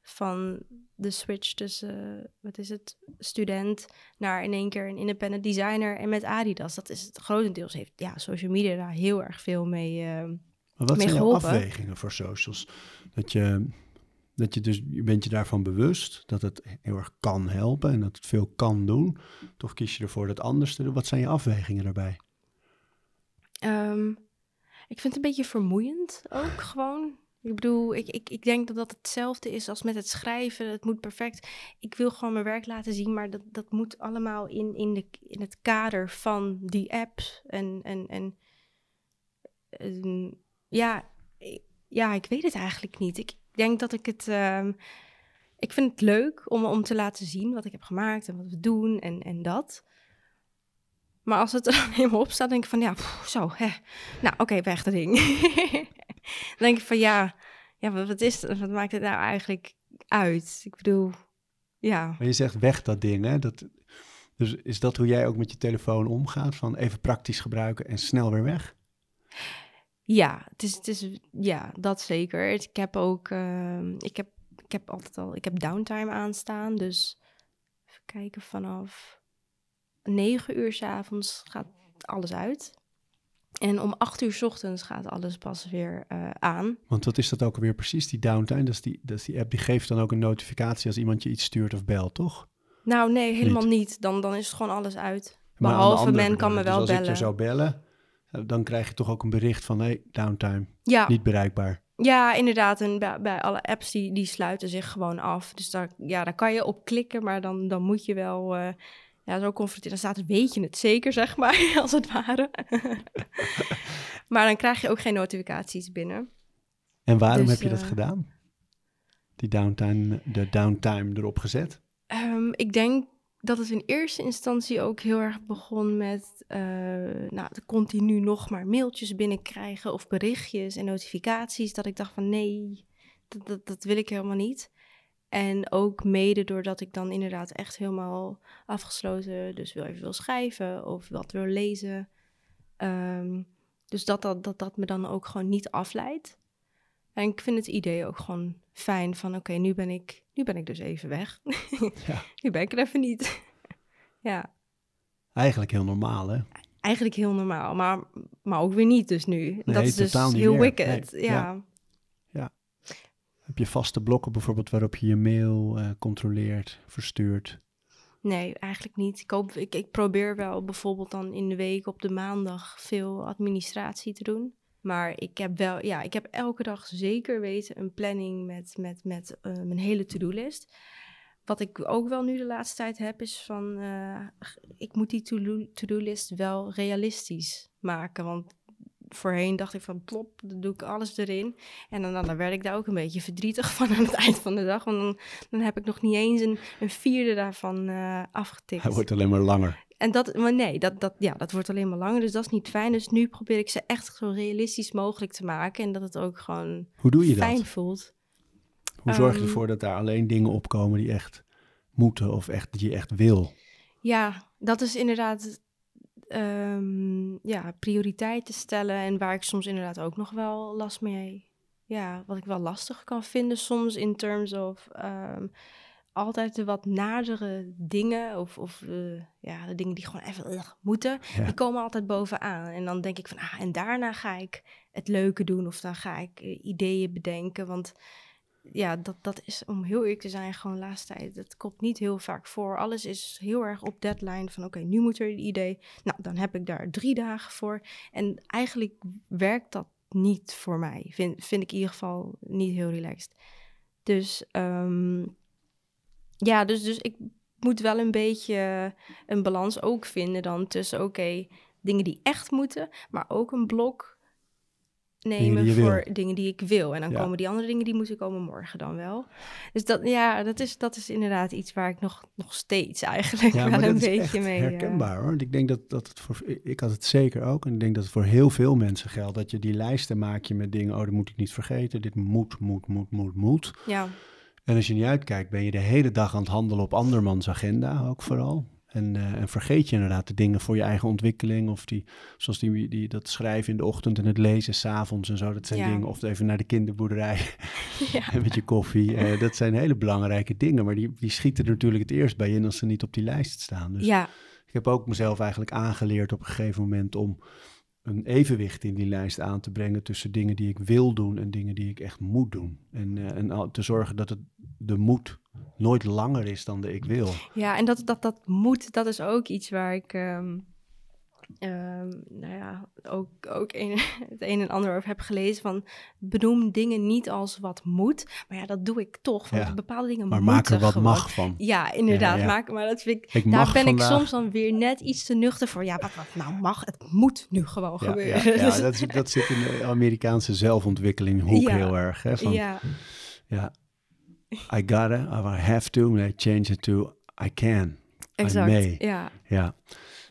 Van de switch tussen, eh, wat is het, student naar in één keer een independent designer en met Adidas. Dat is het grotendeels heeft, ja, social media daar heel erg veel mee. Maar wat mee zijn geholpen. afwegingen voor socials? Dat je, dat je dus, je bent je daarvan bewust dat het heel erg kan helpen en dat het veel kan doen. Toch kies je ervoor dat anders te doen. Wat zijn je afwegingen daarbij? Ehm, ik vind het een beetje vermoeiend ook gewoon. Ik bedoel, ik, ik, ik denk dat dat hetzelfde is als met het schrijven. Het moet perfect. Ik wil gewoon mijn werk laten zien, maar dat, dat moet allemaal in, in, de, in het kader van die apps. En, en, en ehm, ja, ja, ik weet het eigenlijk niet. Ik denk dat ik het. ehm, ik vind het leuk om, om te laten zien wat ik heb gemaakt en wat we doen en, en dat. Maar als het er dan helemaal op staat, denk ik van ja, pff, zo, hè. Nou, oké, weg dat ding. dan denk ik van ja, ja wat, is? Wat maakt het nou eigenlijk uit? Ik bedoel, ja. Maar je zegt weg dat ding, hè? Dat, dus is dat hoe jij ook met je telefoon omgaat? Van even praktisch gebruiken en snel weer weg? Ja, het is, het is, ja, dat zeker. Ik heb ook, ehm, ik heb, ik heb altijd al, ik heb downtime aanstaan. Dus even kijken, vanaf negen uur s avonds gaat alles uit. En om acht uur s ochtends gaat alles pas weer eh, aan. Want wat is dat ook alweer precies, die downtime? Dat is die, dat is die app die geeft dan ook een notificatie als iemand je iets stuurt of belt, toch? Nou, nee, helemaal niet. Dan, dan is het gewoon alles uit. Maar Behalve andere men kan me wel dus als bellen. ik je zou bellen, eh, dan krijg je toch ook een bericht van, hey, downtime, Ja, niet bereikbaar. ja, inderdaad. En bij, bij alle apps die, die sluiten zich gewoon af. Dus daar, ja, daar kan je op klikken, maar dan, dan moet je wel eh, ja, zo. Dan staat weet je het zeker, zeg maar, als het ware. maar dan krijg je ook geen notificaties binnen. En waarom Dus, heb je dat eh, gedaan? Die downtime, de downtime erop gezet? Ehm, ik denk dat is in eerste instantie ook heel erg begon met uh, nou, de continu nog maar mailtjes binnenkrijgen of berichtjes en notificaties. Dat ik dacht van nee, dat, dat, dat wil ik helemaal niet. En ook mede doordat ik dan inderdaad echt helemaal afgesloten, dus wil even wil schrijven of wat wil lezen. Um, dus dat dat, dat dat me dan ook gewoon niet afleidt. En ik vind het idee ook gewoon fijn van oké, nu ben ik nu ben ik dus even weg. Ja. nu ben ik er even niet. ja. Eigenlijk heel normaal, hè? Eigenlijk heel normaal, maar, maar ook weer niet dus nu. dat is dus heel wicked, ja. Heb je vaste blokken bijvoorbeeld waarop je je mail uh, controleert, verstuurt? Nee, eigenlijk niet. Ik, hoop, ik, ik probeer wel bijvoorbeeld dan in de week op de maandag veel administratie te doen. Maar ik heb wel, ja, ik heb elke dag zeker weten een planning met, met, met uh, mijn hele to-do-list. Wat ik ook wel nu de laatste tijd heb, is van uh, ik moet die to-do-list wel realistisch maken. Want voorheen dacht ik van plop, dan doe ik alles erin. En dan, dan, werd ik daar ook een beetje verdrietig van aan het eind van de dag. Want dan, dan heb ik nog niet eens een, een vierde daarvan uh, afgetikt. Hij wordt alleen maar langer. En dat, maar nee, dat, dat, ja, dat wordt alleen maar langer, dus dat is niet fijn. Dus nu probeer ik ze echt zo realistisch mogelijk te maken en dat het ook gewoon Hoe doe je fijn dat? voelt. Hoe zorg je um, ervoor dat daar alleen dingen opkomen die echt moeten of echt, die je echt wil? Ja, dat is inderdaad um, ja, prioriteiten stellen en waar ik soms inderdaad ook nog wel last mee, ja, wat ik wel lastig kan vinden soms in terms of um, altijd de wat nadere dingen, of, of uh, ja, de dingen die gewoon even uh, moeten, ja. die komen altijd bovenaan. En dan denk ik van, ah, en daarna ga ik het leuke doen, of dan ga ik uh, ideeën bedenken. Want ja, dat, dat is, om heel eerlijk te zijn, gewoon laatste tijd, dat komt niet heel vaak voor. Alles is heel erg op deadline van, oké, nu moet er een idee. Nou, dan heb ik daar drie dagen voor. En eigenlijk werkt dat niet voor mij, vind, vind ik in ieder geval niet heel relaxed. Dus... Um, ja, dus, dus ik moet wel een beetje een balans ook vinden dan tussen, oké, dingen die echt moeten, maar ook een blok nemen dingen voor wil. dingen die ik wil. En dan Ja. komen die andere dingen, die moeten komen morgen dan wel. Dus dat, ja, dat is, dat is inderdaad iets waar ik nog, nog steeds eigenlijk Ja, wel een beetje mee... herkenbaar hoor. Want Ik denk dat, dat het voor, ik had het zeker ook. En ik denk dat het voor heel veel mensen geldt. Dat je die lijsten maak je met dingen, oh, dat moet ik niet vergeten. Dit moet, moet, moet, moet, moet. ja, En als je niet uitkijkt, ben je de hele dag aan het handelen op andermans agenda ook vooral. En, eh, en vergeet je inderdaad de dingen voor je eigen ontwikkeling. Of die, zoals die, die, dat schrijven in de ochtend en het lezen s'avonds en zo. Dat zijn Ja. dingen. Of even naar de kinderboerderij ja. met je koffie. Eh, dat zijn hele belangrijke dingen. Maar die, die schieten er natuurlijk het eerst bij in als ze niet op die lijst staan. Dus ja, ik heb ook mezelf eigenlijk aangeleerd op een gegeven moment om een evenwicht in die lijst aan te brengen tussen dingen die ik wil doen en dingen die ik echt moet doen. En, eh, en te zorgen dat het de moet nooit langer is dan de ik wil. Ja, en dat, dat, dat moet, dat is ook iets waar ik, ehm, ehm, nou ja, ook, ook een, het een en ander over heb gelezen. Van benoem dingen niet als wat moet, maar ja, dat doe ik toch. Want Ja, bepaalde dingen Maar maak er wat gewoon. mag van. Ja, inderdaad, Ja, maken. Maar dat vind ik, Ik daar ben vandaag- ik soms dan weer net iets te nuchter voor. Ja, wat, wat nou mag, het moet nu gewoon gebeuren. ja, Dus- dat, is- dat zit in de Amerikaanse zelfontwikkeling hoek Ja. heel erg. Hè, van, ja, ja, I gotta, I have to, I change it to I can. I exact. may. Ja, Ja.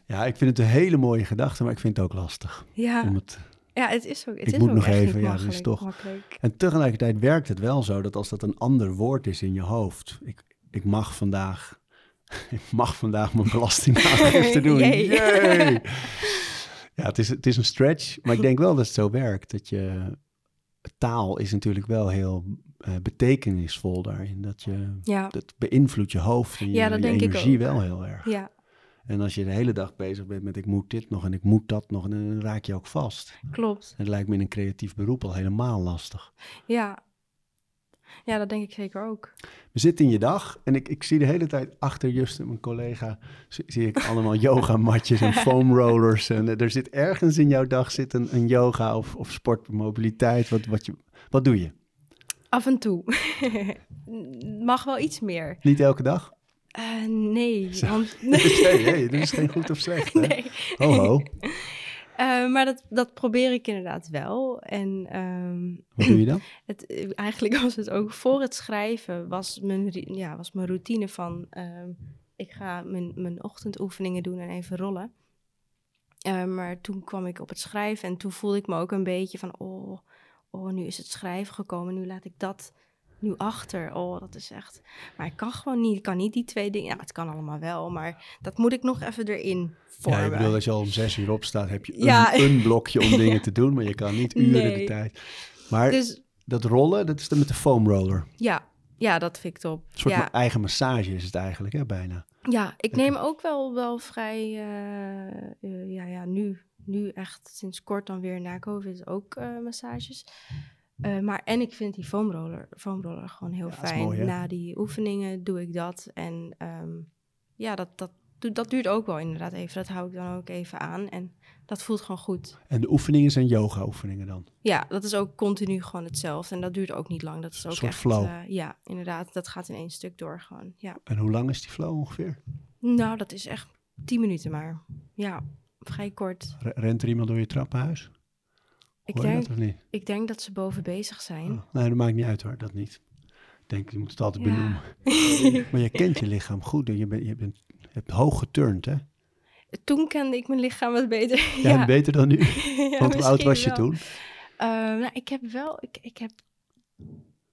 Ja, ik vind het een hele mooie gedachte, maar ik vind het ook lastig. ja. Om het, ja, het is ook, het Ik is moet ook nog even, ja, dat is toch- makkelijk. En tegelijkertijd werkt het wel zo dat als dat een ander woord is in je hoofd. Ik, ik mag vandaag. Ik mag vandaag mijn belastingaangifte doen. Yay! Ja, het is, het is een stretch, maar ik denk wel dat het zo werkt. Dat je. Taal is natuurlijk wel heel eh, betekenisvol daarin. Dat je. Ja, Dat beïnvloedt je hoofd en je, Ja, dat je denk ik energie ook. wel heel erg. ja, En als je de hele dag bezig bent met ik moet dit nog en ik moet dat nog, dan raak je ook vast. klopt. En het lijkt me in een creatief beroep al helemaal lastig. Ja. ja, dat denk ik zeker ook. We zitten in je dag en ik, ik zie de hele tijd achter Justin, mijn collega, zie, zie ik allemaal yogamatjes en foam rollers. En eh, er zit ergens in jouw dag zit een, een yoga of, of sportmobiliteit. Wat, wat, je, wat doe je? Af en toe. Mag wel iets meer. Niet elke dag? Eh, nee, want... Nee, nee, dat is geen goed of slecht. Hè? nee. Ho, ho. Eh, maar dat, dat probeer ik inderdaad wel. En ehm, Wat doe je dan? het, eh, eigenlijk was het ook voor het schrijven... was mijn, ja, was mijn routine van... ehm, ik ga mijn, mijn ochtendoefeningen doen en even rollen. Uh, maar toen kwam ik op het schrijven en toen voelde ik me ook een beetje van, oh, oh, nu is het schrijven gekomen, nu laat ik dat nu achter. Oh, dat is echt. Maar ik kan gewoon niet, ik kan niet die twee dingen. Ja, het kan allemaal wel, maar dat moet ik nog even erin vormen. Ja, ik bedoel, als je al om zes uur opstaat, heb je een, een blokje om dingen te doen, maar je kan niet uren nee. de tijd. Maar dus, dat rollen, dat is dan met de foam roller. Ja, ja, dat vind ik top. Een soort ja. eigen massage is het eigenlijk, hè, bijna. Ja, ik neem ook wel, wel vrij, uh, uh, ja, ja, nu, nu echt sinds kort dan weer na COVID ook uh, massages. Maar en ik vind die foamroller, foamroller gewoon heel ja, fijn. Mooi, na die oefeningen doe ik dat. En um, ja, dat, dat, dat duurt ook wel inderdaad even. Dat hou ik dan ook even aan. En dat voelt gewoon goed. En de oefeningen zijn yoga-oefeningen dan? Ja, dat is ook continu gewoon hetzelfde. En dat duurt ook niet lang. Dat is ook soort echt, flow. Uh, ja, inderdaad. Dat gaat in één stuk door gewoon. Ja. En hoe lang is die flow ongeveer? Nou, dat is echt tien minuten maar. Ja, vrij kort. R rent er iemand door je trappenhuis? Ik denk, dat, niet? ik denk dat ze boven bezig zijn. Oh, nee, dat maakt niet uit hoor, dat niet. Ik denk, je moet het altijd ja. benoemen. maar je kent je lichaam goed. Je, bent, je, bent, je hebt hoog geturnd, hè? Toen kende ik mijn lichaam wat beter. Ja, ja. beter dan nu. ja, Want hoe oud was je wel. toen? Uh, nou, ik heb wel, ik, ik heb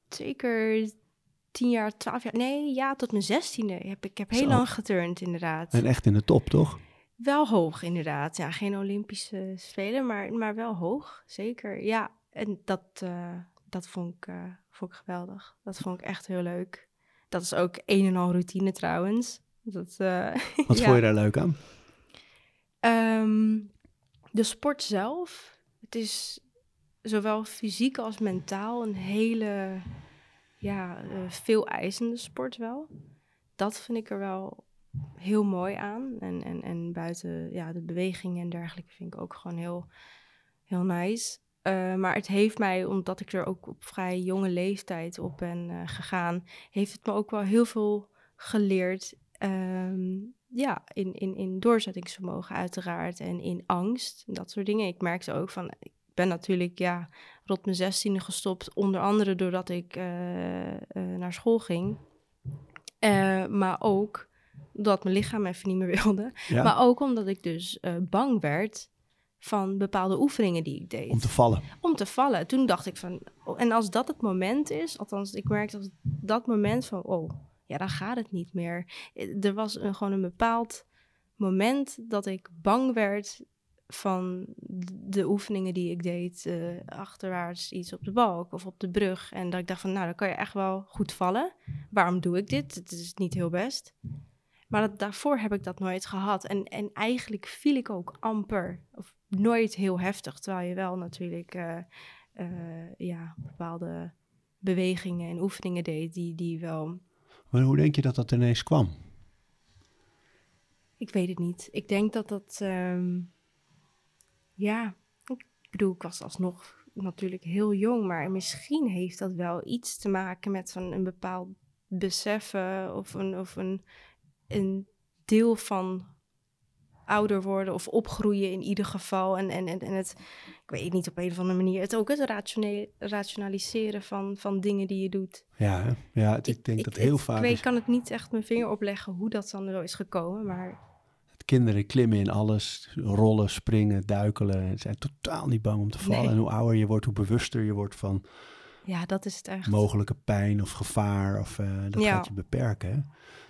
zeker tien jaar, twaalf jaar, nee, ja, tot mijn zestiende. Heb, ik heb heel Zo. lang geturnd, inderdaad. En echt in de top, toch? Wel hoog, inderdaad. Ja, geen Olympische Spelen, maar, maar wel hoog, zeker. Ja, en dat, uh, dat vond, ik, uh, vond ik geweldig. Dat vond ik echt heel leuk. Dat is ook een en al routine trouwens. Dat, uh, Wat ja. vond je daar leuk aan? Um, de sport zelf, het is zowel fysiek als mentaal een hele ja, veel eisende sport wel. Dat vind ik er wel heel mooi aan. En, en, en buiten ja, de bewegingen en dergelijke vind ik ook gewoon heel, heel nice. Uh, maar het heeft mij, omdat ik er ook op vrij jonge leeftijd op ben uh, gegaan, heeft het me ook wel heel veel geleerd. Um, ja, in, in, in doorzettingsvermogen uiteraard en in angst en dat soort dingen. Ik merkte ook van, ik ben natuurlijk ja, rond mijn zestiende gestopt, onder andere doordat ik uh, naar school ging. Maar ook dat mijn lichaam even niet meer wilde. Ja. Maar ook omdat ik dus bang werd van bepaalde oefeningen die ik deed. Om te vallen. Om te vallen. Toen dacht ik van, oh, en als dat het moment is, althans ik merkte dat dat moment van, oh, ja, dan gaat het niet meer. Er was een, gewoon een bepaald moment dat ik bang werd van de oefeningen die ik deed, uh, achterwaarts iets op de balk of op de brug. En dat ik dacht van, nou, dan kan je echt wel goed vallen. Waarom doe ik dit? Het is niet heel best. Maar dat, daarvoor heb ik dat nooit gehad. En, en eigenlijk viel ik ook amper, of nooit heel heftig, terwijl je wel natuurlijk uh, uh, ja, bepaalde bewegingen en oefeningen deed die, die wel maar hoe denk je dat dat ineens kwam? Ik weet het niet. Ik denk dat dat, um, ja, ik bedoel, ik was alsnog natuurlijk heel jong, maar misschien heeft dat wel iets te maken met van een bepaald beseffen of een, of een, een deel van ouder worden of opgroeien in ieder geval. En, en, en, en het, ik weet niet, op een of andere manier, het ook het rationaliseren van, van dingen die je doet. Ja, ja het, ik denk ik, dat heel het, vaak... Ik weet, kan het niet echt mijn vinger opleggen hoe dat dan zo is gekomen, maar... Het kinderen klimmen in alles, rollen, springen, duikelen. Ze zijn totaal niet bang om te vallen. Nee. En hoe ouder je wordt, hoe bewuster je wordt van... Ja, dat is het echt. Mogelijke pijn of gevaar, of uh, dat ja. gaat je beperken. Hè?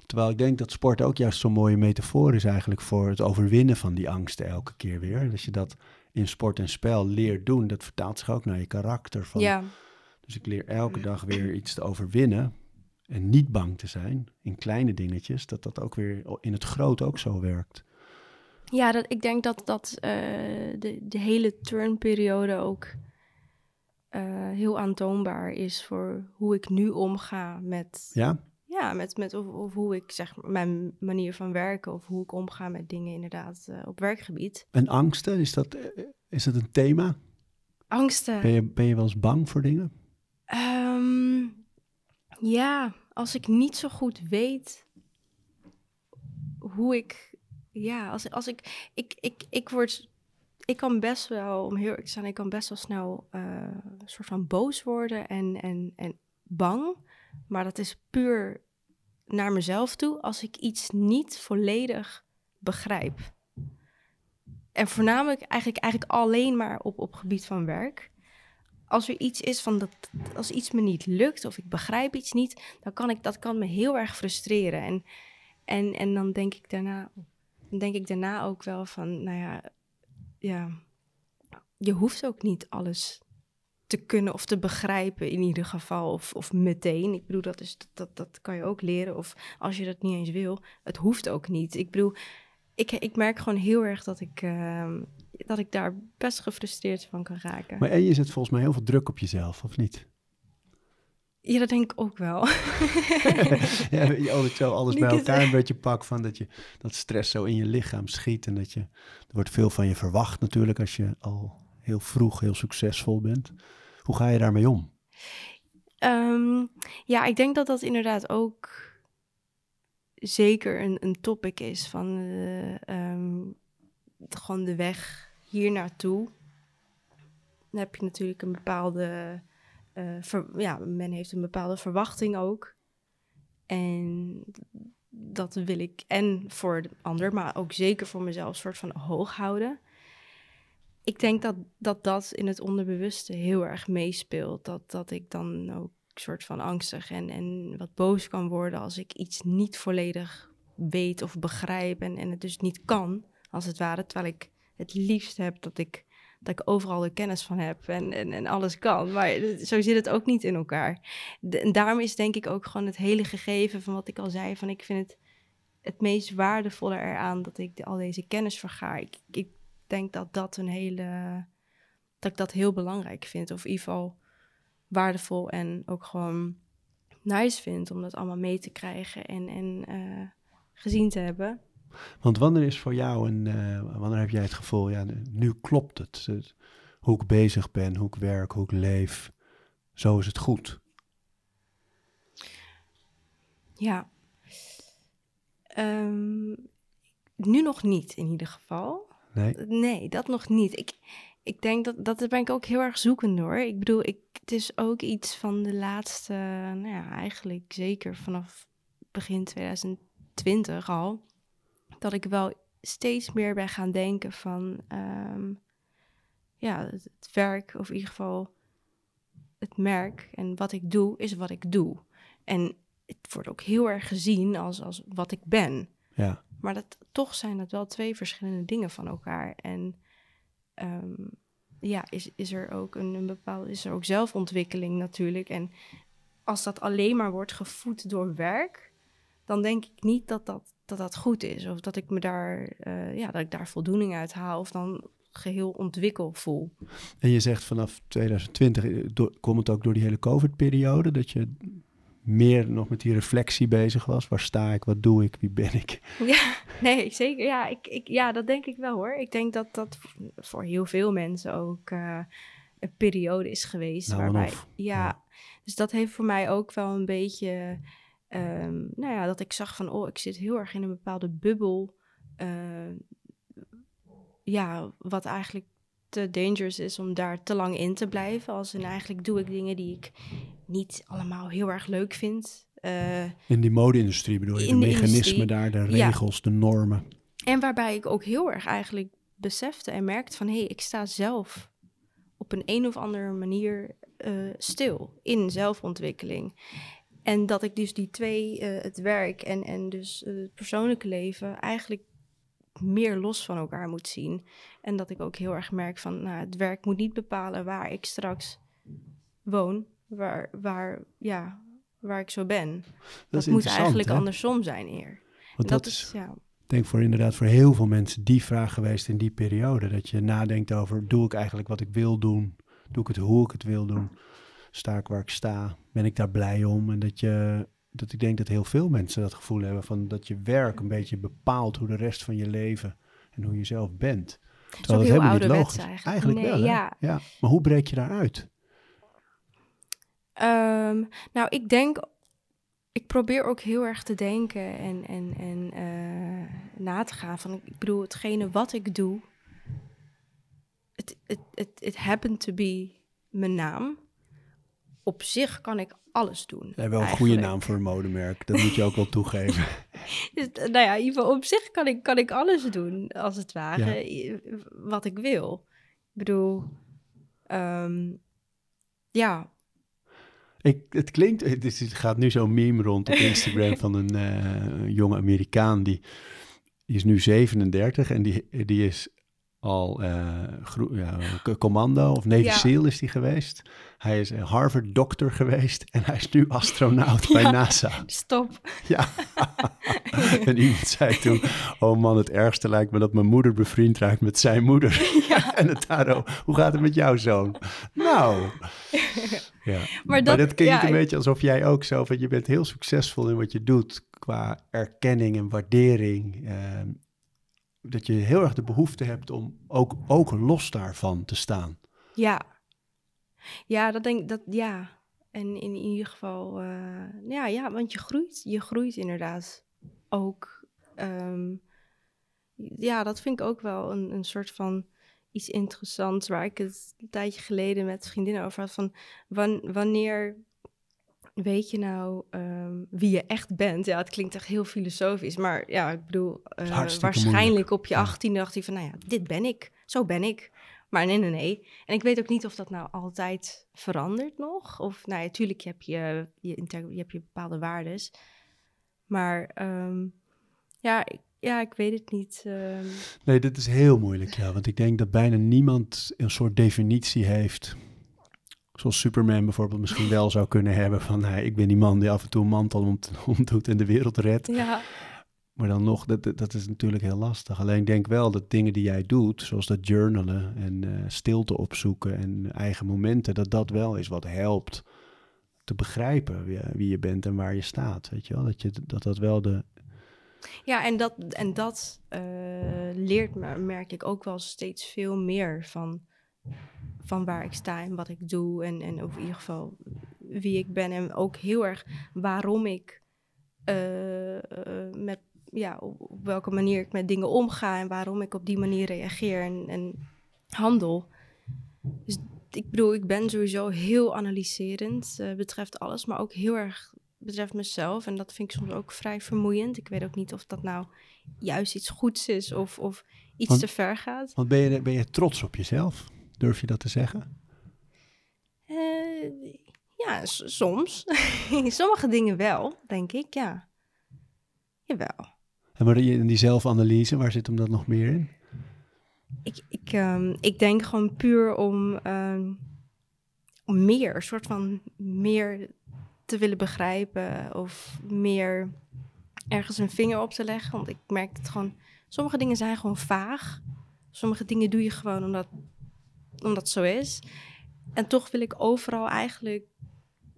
Terwijl ik denk dat sport ook juist zo'n mooie metafoor is eigenlijk voor het overwinnen van die angsten elke keer weer. En als je dat in sport en spel leert doen, dat vertaalt zich ook naar je karakter. Van, ja. Dus ik leer elke dag weer iets te overwinnen en niet bang te zijn in kleine dingetjes, dat dat ook weer in het groot ook zo werkt. Ja, dat, ik denk dat, dat uh, de, de hele turnperiode ook uh, heel aantoonbaar is voor hoe ik nu omga met, ja? Ja, met, met of, of, hoe ik zeg mijn manier van werken of hoe ik omga met dingen inderdaad uh, op werkgebied. En angsten, is dat, is dat een thema? Angsten. Ben je, ben je wel eens bang voor dingen? Um, ja, als ik niet zo goed weet hoe ik, ja, als, als ik, ik, ik, ik word ik kan best wel, om heel eerlijk te zijn, ik kan best wel snel uh, een soort van boos worden en, en, en bang. Maar dat is puur naar mezelf toe als ik iets niet volledig begrijp. En voornamelijk eigenlijk, eigenlijk alleen maar op, op gebied van werk. Als er iets is van dat, als iets me niet lukt of ik begrijp iets niet, dan kan ik dat kan me heel erg frustreren. En, en, en dan denk ik daarna, denk ik daarna ook wel van, nou ja, ja, je hoeft ook niet alles te kunnen of te begrijpen in ieder geval. Of, of meteen. Ik bedoel, dat, is, dat, dat kan je ook leren. Of als je dat niet eens wil, het hoeft ook niet. Ik bedoel, ik, ik merk gewoon heel erg dat ik, ehm, dat ik daar best gefrustreerd van kan raken. Maar en je zet volgens mij heel veel druk op jezelf, of niet? Ja, dat denk ik ook wel. ja, je zo alles bij elkaar een beetje pak van dat je dat stress zo in je lichaam schiet en dat je er wordt veel van je verwacht natuurlijk als je al heel vroeg heel succesvol bent. Hoe ga je daarmee om? Ehm, ja, ik denk dat dat inderdaad ook zeker een, een topic is van uh, gewoon de weg hier naartoe. Dan heb je natuurlijk een bepaalde, uh, ja, men heeft een bepaalde verwachting ook. En dat wil ik en voor de ander, maar ook zeker voor mezelf soort van hoog houden ik denk dat, dat dat in het onderbewuste heel erg meespeelt. Dat, dat ik dan ook soort van angstig en, en wat boos kan worden als ik iets niet volledig weet of begrijp en, en het dus niet kan, als het ware. Terwijl ik het liefst heb dat ik, dat ik overal de kennis van heb en, en, alles kan. Maar zo zit het ook niet in elkaar. en daarom is denk ik ook gewoon het hele gegeven van wat ik al zei, van ik vind het het meest waardevolle eraan dat ik al deze kennis vergaar. Ik, ik denk dat dat een hele. dat ik dat heel belangrijk vind. Of in ieder geval waardevol en ook gewoon nice vind om dat allemaal mee te krijgen en, en uh, gezien te hebben. Want wanneer is voor jou een. Uh, wanneer heb jij het gevoel, ja, nu klopt het. Hoe ik bezig ben, hoe ik werk, hoe ik leef. Zo is het goed. Ja. Um, nu nog niet in ieder geval. Nee? Nee, dat nog niet. Ik, ik denk dat, dat ben ik ook heel erg zoekend hoor. Ik bedoel, ik, het is ook iets van de laatste, nou ja, eigenlijk zeker vanaf begin 2020 al, dat ik wel steeds meer ben gaan denken van, um, ja, het, werk, of in ieder geval het merk en wat ik doe, is wat ik doe. En het wordt ook heel erg gezien als, als wat ik ben. Ja. Maar dat, toch zijn dat wel twee verschillende dingen van elkaar. En ehm, ja, is, is er ook een, bepaalde, is er ook zelfontwikkeling natuurlijk. En als dat alleen maar wordt gevoed door werk, dan denk ik niet dat dat, dat, dat goed is. Of dat ik me daar, uh, ja, dat ik daar voldoening uit haal. Of dan geheel ontwikkel voel. En je zegt vanaf 2020, eh, komt het ook door die hele COVID-periode, dat je meer nog met die reflectie bezig was. Waar sta ik? Wat doe ik? Wie ben ik? Ja, nee, zeker. Ja, ik, ik, ja dat denk ik wel hoor. Ik denk dat dat voor heel veel mensen ook uh, een periode is geweest. Nou, waarbij, ja, dus dat heeft voor mij ook wel een beetje, um, nou ja, dat ik zag van, oh, ik zit heel erg in een bepaalde bubbel. Uh, ja, wat eigenlijk te dangerous is om daar te lang in te blijven. Als en eigenlijk doe ik dingen die ik niet allemaal heel erg leuk vind. Uh, in die mode-industrie bedoel je? De, de mechanismen daar, de regels, de normen. En waarbij ik ook heel erg eigenlijk besefte en merkte van... hé, hey, ik sta zelf op een een of andere manier uh, stil in zelfontwikkeling. En dat ik dus die twee, uh, het werk en, en dus het persoonlijke leven... eigenlijk meer los van elkaar moet zien. En dat ik ook heel erg merk van, nou, het werk moet niet bepalen waar ik straks woon, waar, waar, ja, waar ik zo ben. Dat, moet eigenlijk andersom zijn eer. Want dat, is, ja. denk voor inderdaad voor heel veel mensen die vraag geweest in die periode. Dat je nadenkt over, doe ik eigenlijk wat ik wil doen? Doe ik het hoe ik het wil doen? Sta ik waar ik sta? Ben ik daar blij om? En dat je dat ik denk dat heel veel mensen dat gevoel hebben van dat je werk een beetje bepaalt hoe de rest van je leven en hoe je zelf bent. Terwijl dat helemaal niet logisch eigenlijk. Eigenlijk wel. Ja. ja. Maar hoe breek je daaruit? Um, nou, ik denk, ik probeer ook heel erg te denken en, en, en uh, na te gaan van, ik bedoel, hetgene wat ik doe, het it, it, it happened to be mijn naam. Op zich kan ik alles doen. Je hebt wel een goede naam voor een modemerk. Dat moet je ook wel toegeven. Dus, eh, nou ja, in ieder geval op zich kan ik, kan ik alles doen, als het ware, wat ik wil. Ik bedoel, ehm, ja, Ik, het klinkt, het het gaat nu zo'n meme rond op Instagram van een eh, jonge Amerikaan die, die is nu 37 en die, die is al eh, ja, commando of Navy Ja. SEAL is die geweest. Hij is een Harvard dokter geweest en hij is nu astronaut bij. NASA. stop. Ja. en iemand zei toen, oh man, het ergste lijkt me dat mijn moeder bevriend raakt met zijn moeder. en het daardoor, hoe gaat het met jouw zoon? Nou, ja. Maar Maar dat, dat klinkt een beetje alsof jij ook zo, van je bent heel succesvol in wat je doet qua erkenning en waardering. ehm, dat je heel erg de behoefte hebt om ook, ook los daarvan te staan. Ja. Ja, dat denk dat ja. En in ieder geval, eh, ja, ja, want je groeit, je groeit inderdaad ook. Ehm, ja, dat vind ik ook wel een, een soort van iets interessants waar ik het een tijdje geleden met vriendinnen over had van wan- wanneer weet je nou ehm, wie je echt bent? Ja, het klinkt echt heel filosofisch, maar ja, ik bedoel, eh, waarschijnlijk moeilijk. op je. 18 dacht hij van, nou ja, dit ben ik, zo ben ik. Maar nee, nee, nee. En ik weet ook niet of dat nou altijd verandert nog. Of, nou ja, tuurlijk je hebt je, je, inter- je, hebt je bepaalde waardes. Maar ehm, ja, ik, ja, ik weet het niet. ehm. Nee, dit is heel moeilijk, ja. Want ik denk dat bijna niemand een soort definitie heeft. Zoals Superman bijvoorbeeld misschien wel zou kunnen hebben. Van, hey, ik ben die man die af en toe een mantel om- omdoet en de wereld redt. ja, Maar dan nog, dat, dat- is natuurlijk heel lastig. Alleen denk wel dat dingen die jij doet, zoals dat journalen en eh, stilte opzoeken en eigen momenten, dat dat wel is wat helpt te begrijpen wie, wie je bent en waar je staat. Weet je wel? Dat, je, dat dat wel de. ja en dat, en dat eh, leert me, merk ik ook wel steeds veel meer van, van waar ik sta en wat ik doe. En, en of in ieder geval wie ik ben. En ook heel erg waarom ik eh, eh, met ja, op, welke manier ik met dingen omga en waarom ik op die manier reageer en, en handel. Dus ik bedoel, ik ben sowieso heel analyserend, eh, betreft alles, maar ook heel erg betreft mezelf. En dat vind ik soms ook vrij vermoeiend. Ik weet ook niet of dat nou juist iets goeds is of, of iets Want- te ver gaat. Want ben je, ben je trots op jezelf? Durf je dat te zeggen? Eh, ja, soms. Sommige dingen wel, denk ik, ja. Jawel. En maar die, die zelfanalyse, waar zit hem dat nog meer in? Ik, ik, ehm, ik denk gewoon puur om, ehm, om meer, een soort van meer te willen begrijpen of meer ergens een vinger op te leggen. Want ik merk het gewoon, sommige dingen zijn gewoon vaag. Sommige dingen doe je gewoon omdat, omdat het zo is. En toch wil ik overal eigenlijk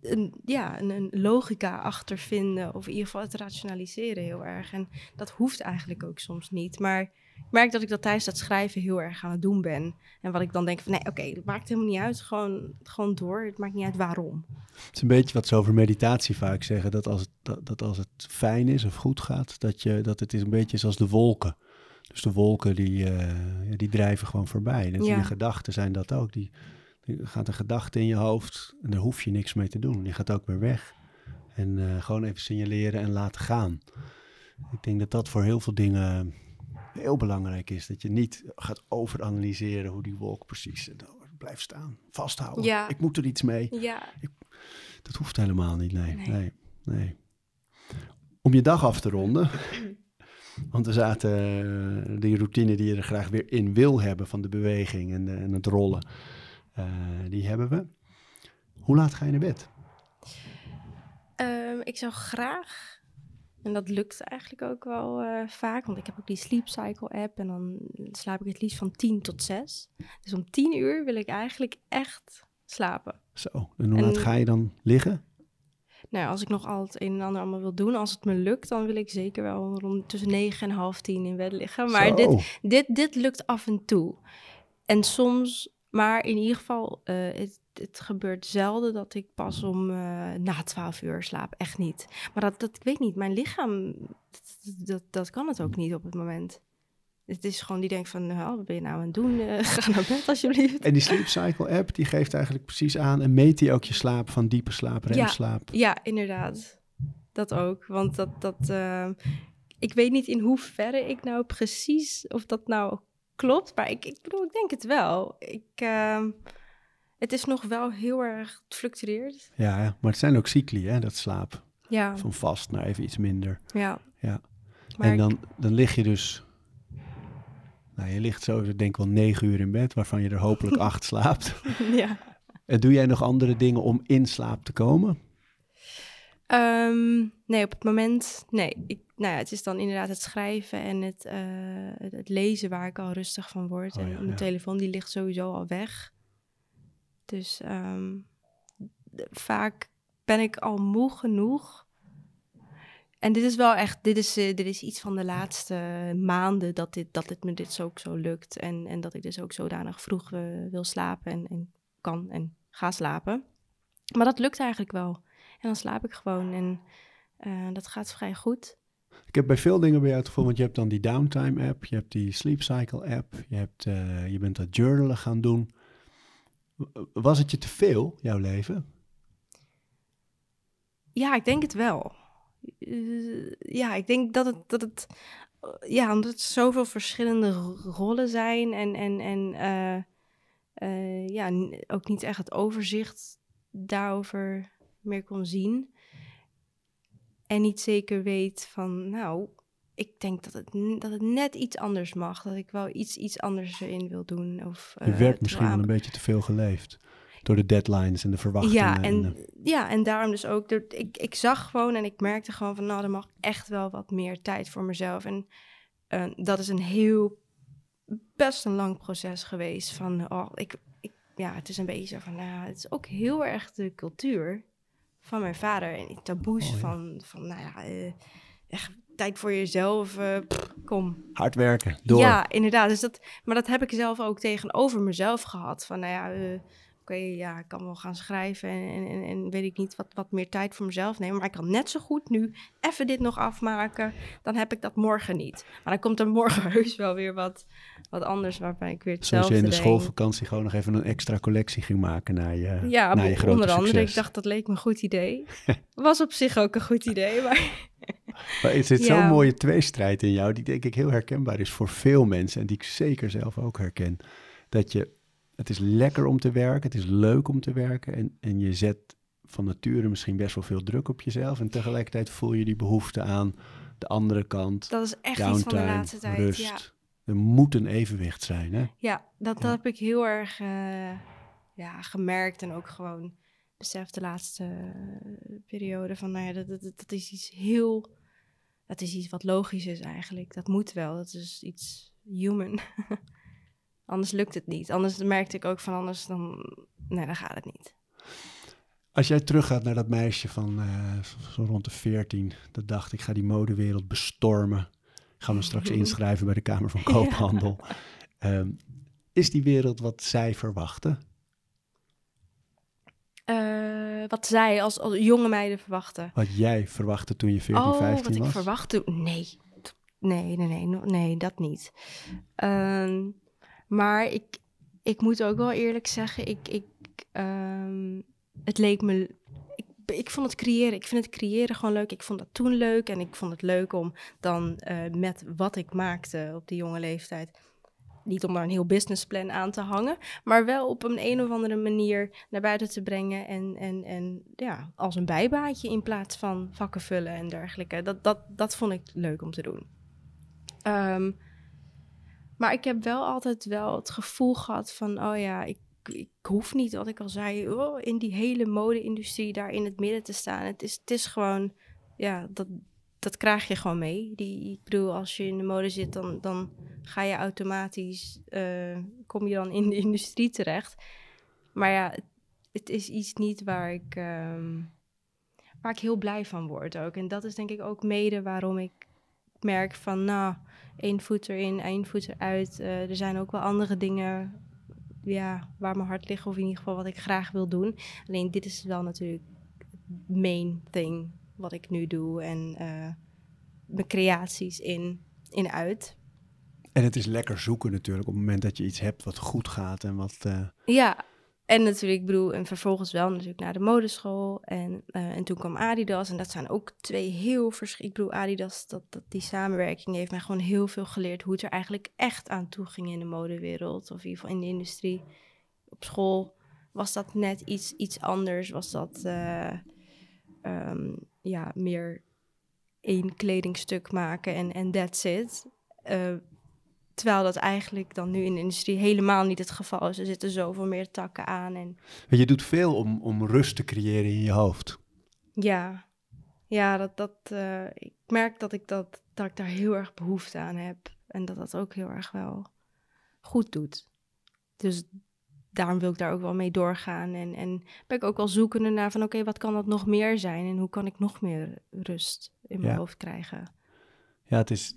een, ja, een, een logica achter vinden. Of in ieder geval het rationaliseren heel erg. En dat hoeft eigenlijk ook soms niet. Maar ik merk dat ik dat tijdens het schrijven heel erg aan het doen ben. En wat ik dan denk van, nee, oké, het maakt helemaal niet uit. Gewoon, gewoon door. Het maakt niet uit waarom. Het is een beetje wat ze over meditatie vaak zeggen. Dat als het, dat, dat als het fijn is of goed gaat, dat, je, dat het is een beetje zoals de wolken. Dus de wolken die, eh, die drijven gewoon voorbij. En Ja. je gedachten zijn dat ook. Die, gaat een gedachte in je hoofd en daar hoef je niks mee te doen. Die gaat ook weer weg. En eh, gewoon even signaleren en laten gaan. Ik denk dat dat voor heel veel dingen heel belangrijk is. Dat je niet gaat overanalyseren hoe die wolk precies eh, blijft staan. Vasthouden. Ja. Ik moet er iets mee. Ja, Dat hoeft helemaal niet, nee. Nee. nee. nee, Om je dag af te ronden, want we zaten eh, die routine die je er graag weer in wil hebben van de beweging en, eh, en het rollen, eh, die hebben we. Hoe laat ga je naar bed? Ehm, ik zou graag, en dat lukt eigenlijk ook wel vaak, want ik heb ook die Sleep Cycle app en dan slaap ik het liefst van 10 tot 6. Dus om 10 uur wil ik eigenlijk echt slapen. Zo, en hoe laat ga je dan liggen? Nou, als ik nog al het een en ander allemaal wil doen, als het me lukt, dan wil ik zeker wel rond tussen 9 en half 10 in bed liggen. Maar Zo. dit, dit, dit lukt af en toe. En soms, maar in ieder geval, eh, het, het gebeurt zelden dat ik pas om eh, na 12 uur slaap. Echt niet. Maar dat, dat ik weet niet, mijn lichaam, dat, dat, dat kan het ook niet op het moment. Het is gewoon die denkt van, nou, wat ben je nou aan het doen? Eh, ga naar bed alsjeblieft. En die Sleep Cycle app, die geeft eigenlijk precies aan en meet die ook je slaap van diepe slaap, remslaap. Ja, inderdaad. Dat ook. Want dat, dat, eh, ik weet niet in hoeverre ik nou precies, of dat nou klopt. Maar ik, ik bedoel, ik denk het wel. Ik, ehm, het is nog wel heel erg fluctueerd. Ja, ja, maar het zijn ook cycli, hè, dat slaap. Ja, Van vast naar even iets minder. ja. Ja. Maar en dan, dan lig je dus... Nou, je ligt zo, ik denk wel negen uur in bed, waarvan je er hopelijk acht slaapt. ik- ja. En doe jij nog andere dingen om in slaap te komen? Ehm, nee, op het moment, nee. Ik, nou ja, het is dan inderdaad het schrijven en het, eh, het, lezen waar ik al rustig van word. Oh en ja, mijn ja. telefoon die ligt sowieso al weg. Dus ehm, vaak ben ik al moe genoeg. En dit is wel echt, dit is, eh, dit is iets van de laatste maanden dat, dit, dat dit me dit ook zo lukt. En, en dat ik dus ook zodanig vroeg eh, wil slapen en, en kan en ga slapen. Maar dat lukt eigenlijk wel. En dan slaap ik gewoon en eh, dat gaat vrij goed. Ik heb bij veel dingen bij jou het gevoel, want je hebt dan die downtime app, je hebt die sleep cycle app, je, hebt, je bent dat journalen gaan doen. Was het je te veel, jouw leven? Ja, ik denk het wel. Eh, ja, ik denk dat het, dat het, eh, ja, omdat het zoveel verschillende ro- rollen zijn en, en, en eh, ja, ook niet echt het overzicht daarover meer kon zien. En niet zeker weet van, nou, ik denk dat het, dat het net iets anders mag. Dat ik wel iets, iets anders erin wil doen. Of, Je werd het misschien wel een beetje te veel geleefd. Door de deadlines en de verwachtingen. Ja, en, eh, ja, en daarom dus ook. Ik, ik zag gewoon en ik merkte gewoon van, nou, er mag echt wel wat meer tijd voor mezelf. En eh, dat is een heel, best een lang proces geweest. Van, oh, ik, ik, ja, het is een beetje zo van, nou, het is ook heel erg de cultuur van mijn vader. En die taboes Oh, ja. van, van, nou ja, eh, echt tijd voor jezelf, pff, kom, hard werken, door. ja, inderdaad. Dus dat, maar dat heb ik zelf ook tegenover mezelf gehad. Van, nou ja, oké, ja, ik kan wel gaan schrijven en, en, en, weet ik niet wat, wat meer tijd voor mezelf nemen. Maar ik kan net zo goed nu even dit nog afmaken. Dan heb ik dat morgen niet. Maar dan komt er morgen heus wel weer wat, wat anders waarbij ik weer Zoals hetzelfde je in de denk. schoolvakantie gewoon nog even een extra collectie ging maken naar je, Ja, naar je grote onder andere. succes. Ik dacht, dat leek me een goed idee. Was op zich ook een goed idee, maar... Maar er zit Ja. zo'n mooie tweestrijd in jou, die denk ik heel herkenbaar is voor veel mensen en die ik zeker zelf ook herken. Dat je, het is lekker om te werken, het is leuk om te werken en, en je zet van nature misschien best wel veel druk op jezelf en tegelijkertijd voel je die behoefte aan de andere kant, Dat is echt iets van de downtime, laatste tijd. rust. Ja. Er moet een evenwicht zijn, hè? Ja, dat, dat Ja. heb ik heel erg eh, ja, gemerkt en ook gewoon beseft de laatste eh, periode van, nou ja, dat, dat, dat is iets heel, dat is iets wat logisch is eigenlijk. Dat moet wel, dat is iets human. anders lukt het niet. Anders merkte ik ook van, anders dan, nee, dan gaat het niet. Als jij teruggaat naar dat meisje van eh, zo rond de 14, dat dacht ik ga die modewereld bestormen. Ik ga me straks inschrijven bij de Kamer van Koophandel. Ehm, is die wereld wat zij verwachten? Eh, wat zij als, als jonge meiden verwachten. Wat jij verwachtte toen je 14, oh, 15 wat was? ik verwachtte? Nee. Nee, nee, nee, nee, dat niet. Ehm, maar ik, ik moet ook wel eerlijk zeggen, ik, ik, ehm, het leek me... Ik, ik vond het creëren, ik vind het creëren gewoon leuk. Ik vond dat toen leuk en ik vond het leuk om dan eh, met wat ik maakte op die jonge leeftijd... Niet om daar een heel businessplan aan te hangen, maar wel op een een of andere manier naar buiten te brengen. En, en, en ja, als een bijbaatje in plaats van vakken vullen en dergelijke. Dat, dat, dat vond ik leuk om te doen. Ehm, maar ik heb wel altijd wel het gevoel gehad van, oh ja, ik, ik hoef niet, wat ik al zei, oh, in die hele mode-industrie daar in het midden te staan. Het is, het is gewoon, ja, dat, dat krijg je gewoon mee. Die, ik bedoel, als je in de mode zit, dan, dan ga je automatisch, eh, kom je dan in de industrie terecht. Maar ja, het, is iets niet waar ik, ehm, waar ik heel blij van word ook. En dat is denk ik ook mede waarom ik merk van, nou, één voet erin, één voet eruit. Eh, er zijn ook wel andere dingen ja, waar mijn hart ligt, of in ieder geval wat ik graag wil doen. Alleen dit is wel natuurlijk het main thing wat ik nu doe en eh, mijn creaties in, in uit. En het is lekker zoeken natuurlijk op het moment dat je iets hebt wat goed gaat en wat... eh, Ja, en natuurlijk, ik bedoel, en vervolgens wel natuurlijk naar de modeschool. En, eh, en toen kwam Adidas. En dat zijn ook twee heel verschillende... Ik bedoel, Adidas, dat, dat, die samenwerking heeft mij gewoon heel veel geleerd... hoe het er eigenlijk echt aan toe ging in de modewereld. Of in ieder geval in de industrie. Op school was dat net iets, iets anders. Was dat eh, ehm, ja, meer één kledingstuk maken en that's it. Eh, terwijl dat eigenlijk dan nu in de industrie helemaal niet het geval is. Er zitten zoveel meer takken aan en je doet veel om, om rust te creëren in je hoofd. Ja, ja dat, dat, eh, ik merk dat ik, dat, dat ik daar heel erg behoefte aan heb. En dat dat ook heel erg wel goed doet. Dus daarom wil ik daar ook wel mee doorgaan. En, en ben ik ook wel zoekende naar van oké, wat kan dat nog meer zijn? En hoe kan ik nog meer rust in mijn Ja. hoofd krijgen? Ja, het is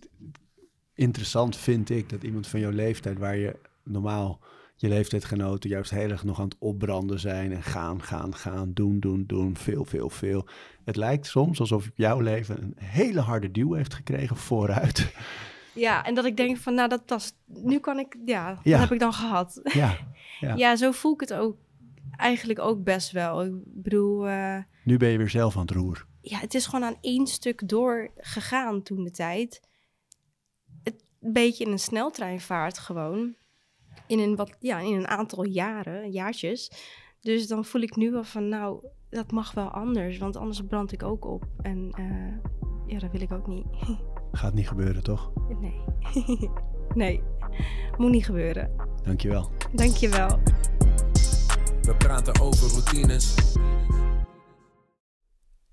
interessant, vind ik, dat iemand van jouw leeftijd, waar je normaal je leeftijdgenoten juist heel erg nog aan het opbranden zijn en gaan, gaan, gaan, doen, doen, doen, veel, veel, veel. Het lijkt soms alsof jouw leven een hele harde duw heeft gekregen vooruit. Ja, en dat ik denk van nou, dat was, nu kan ik, ja, Ja. dat heb ik dan gehad. Ja, Ja. Ja. zo voel ik het ook eigenlijk ook best wel. Ik bedoel, eh, nu ben je weer zelf aan het roer. ja, het is gewoon aan één stuk doorgegaan toen de tijd. Een beetje in een sneltreinvaart gewoon. In een, wat, ja, in een aantal jaren, jaartjes. Dus dan voel ik nu wel van, nou, dat mag wel anders. Want anders brand ik ook op. En eh, ja, dat wil ik ook niet. Gaat niet gebeuren, toch? nee. nee, moet niet gebeuren. Dankjewel. Dankjewel. We praten over routines.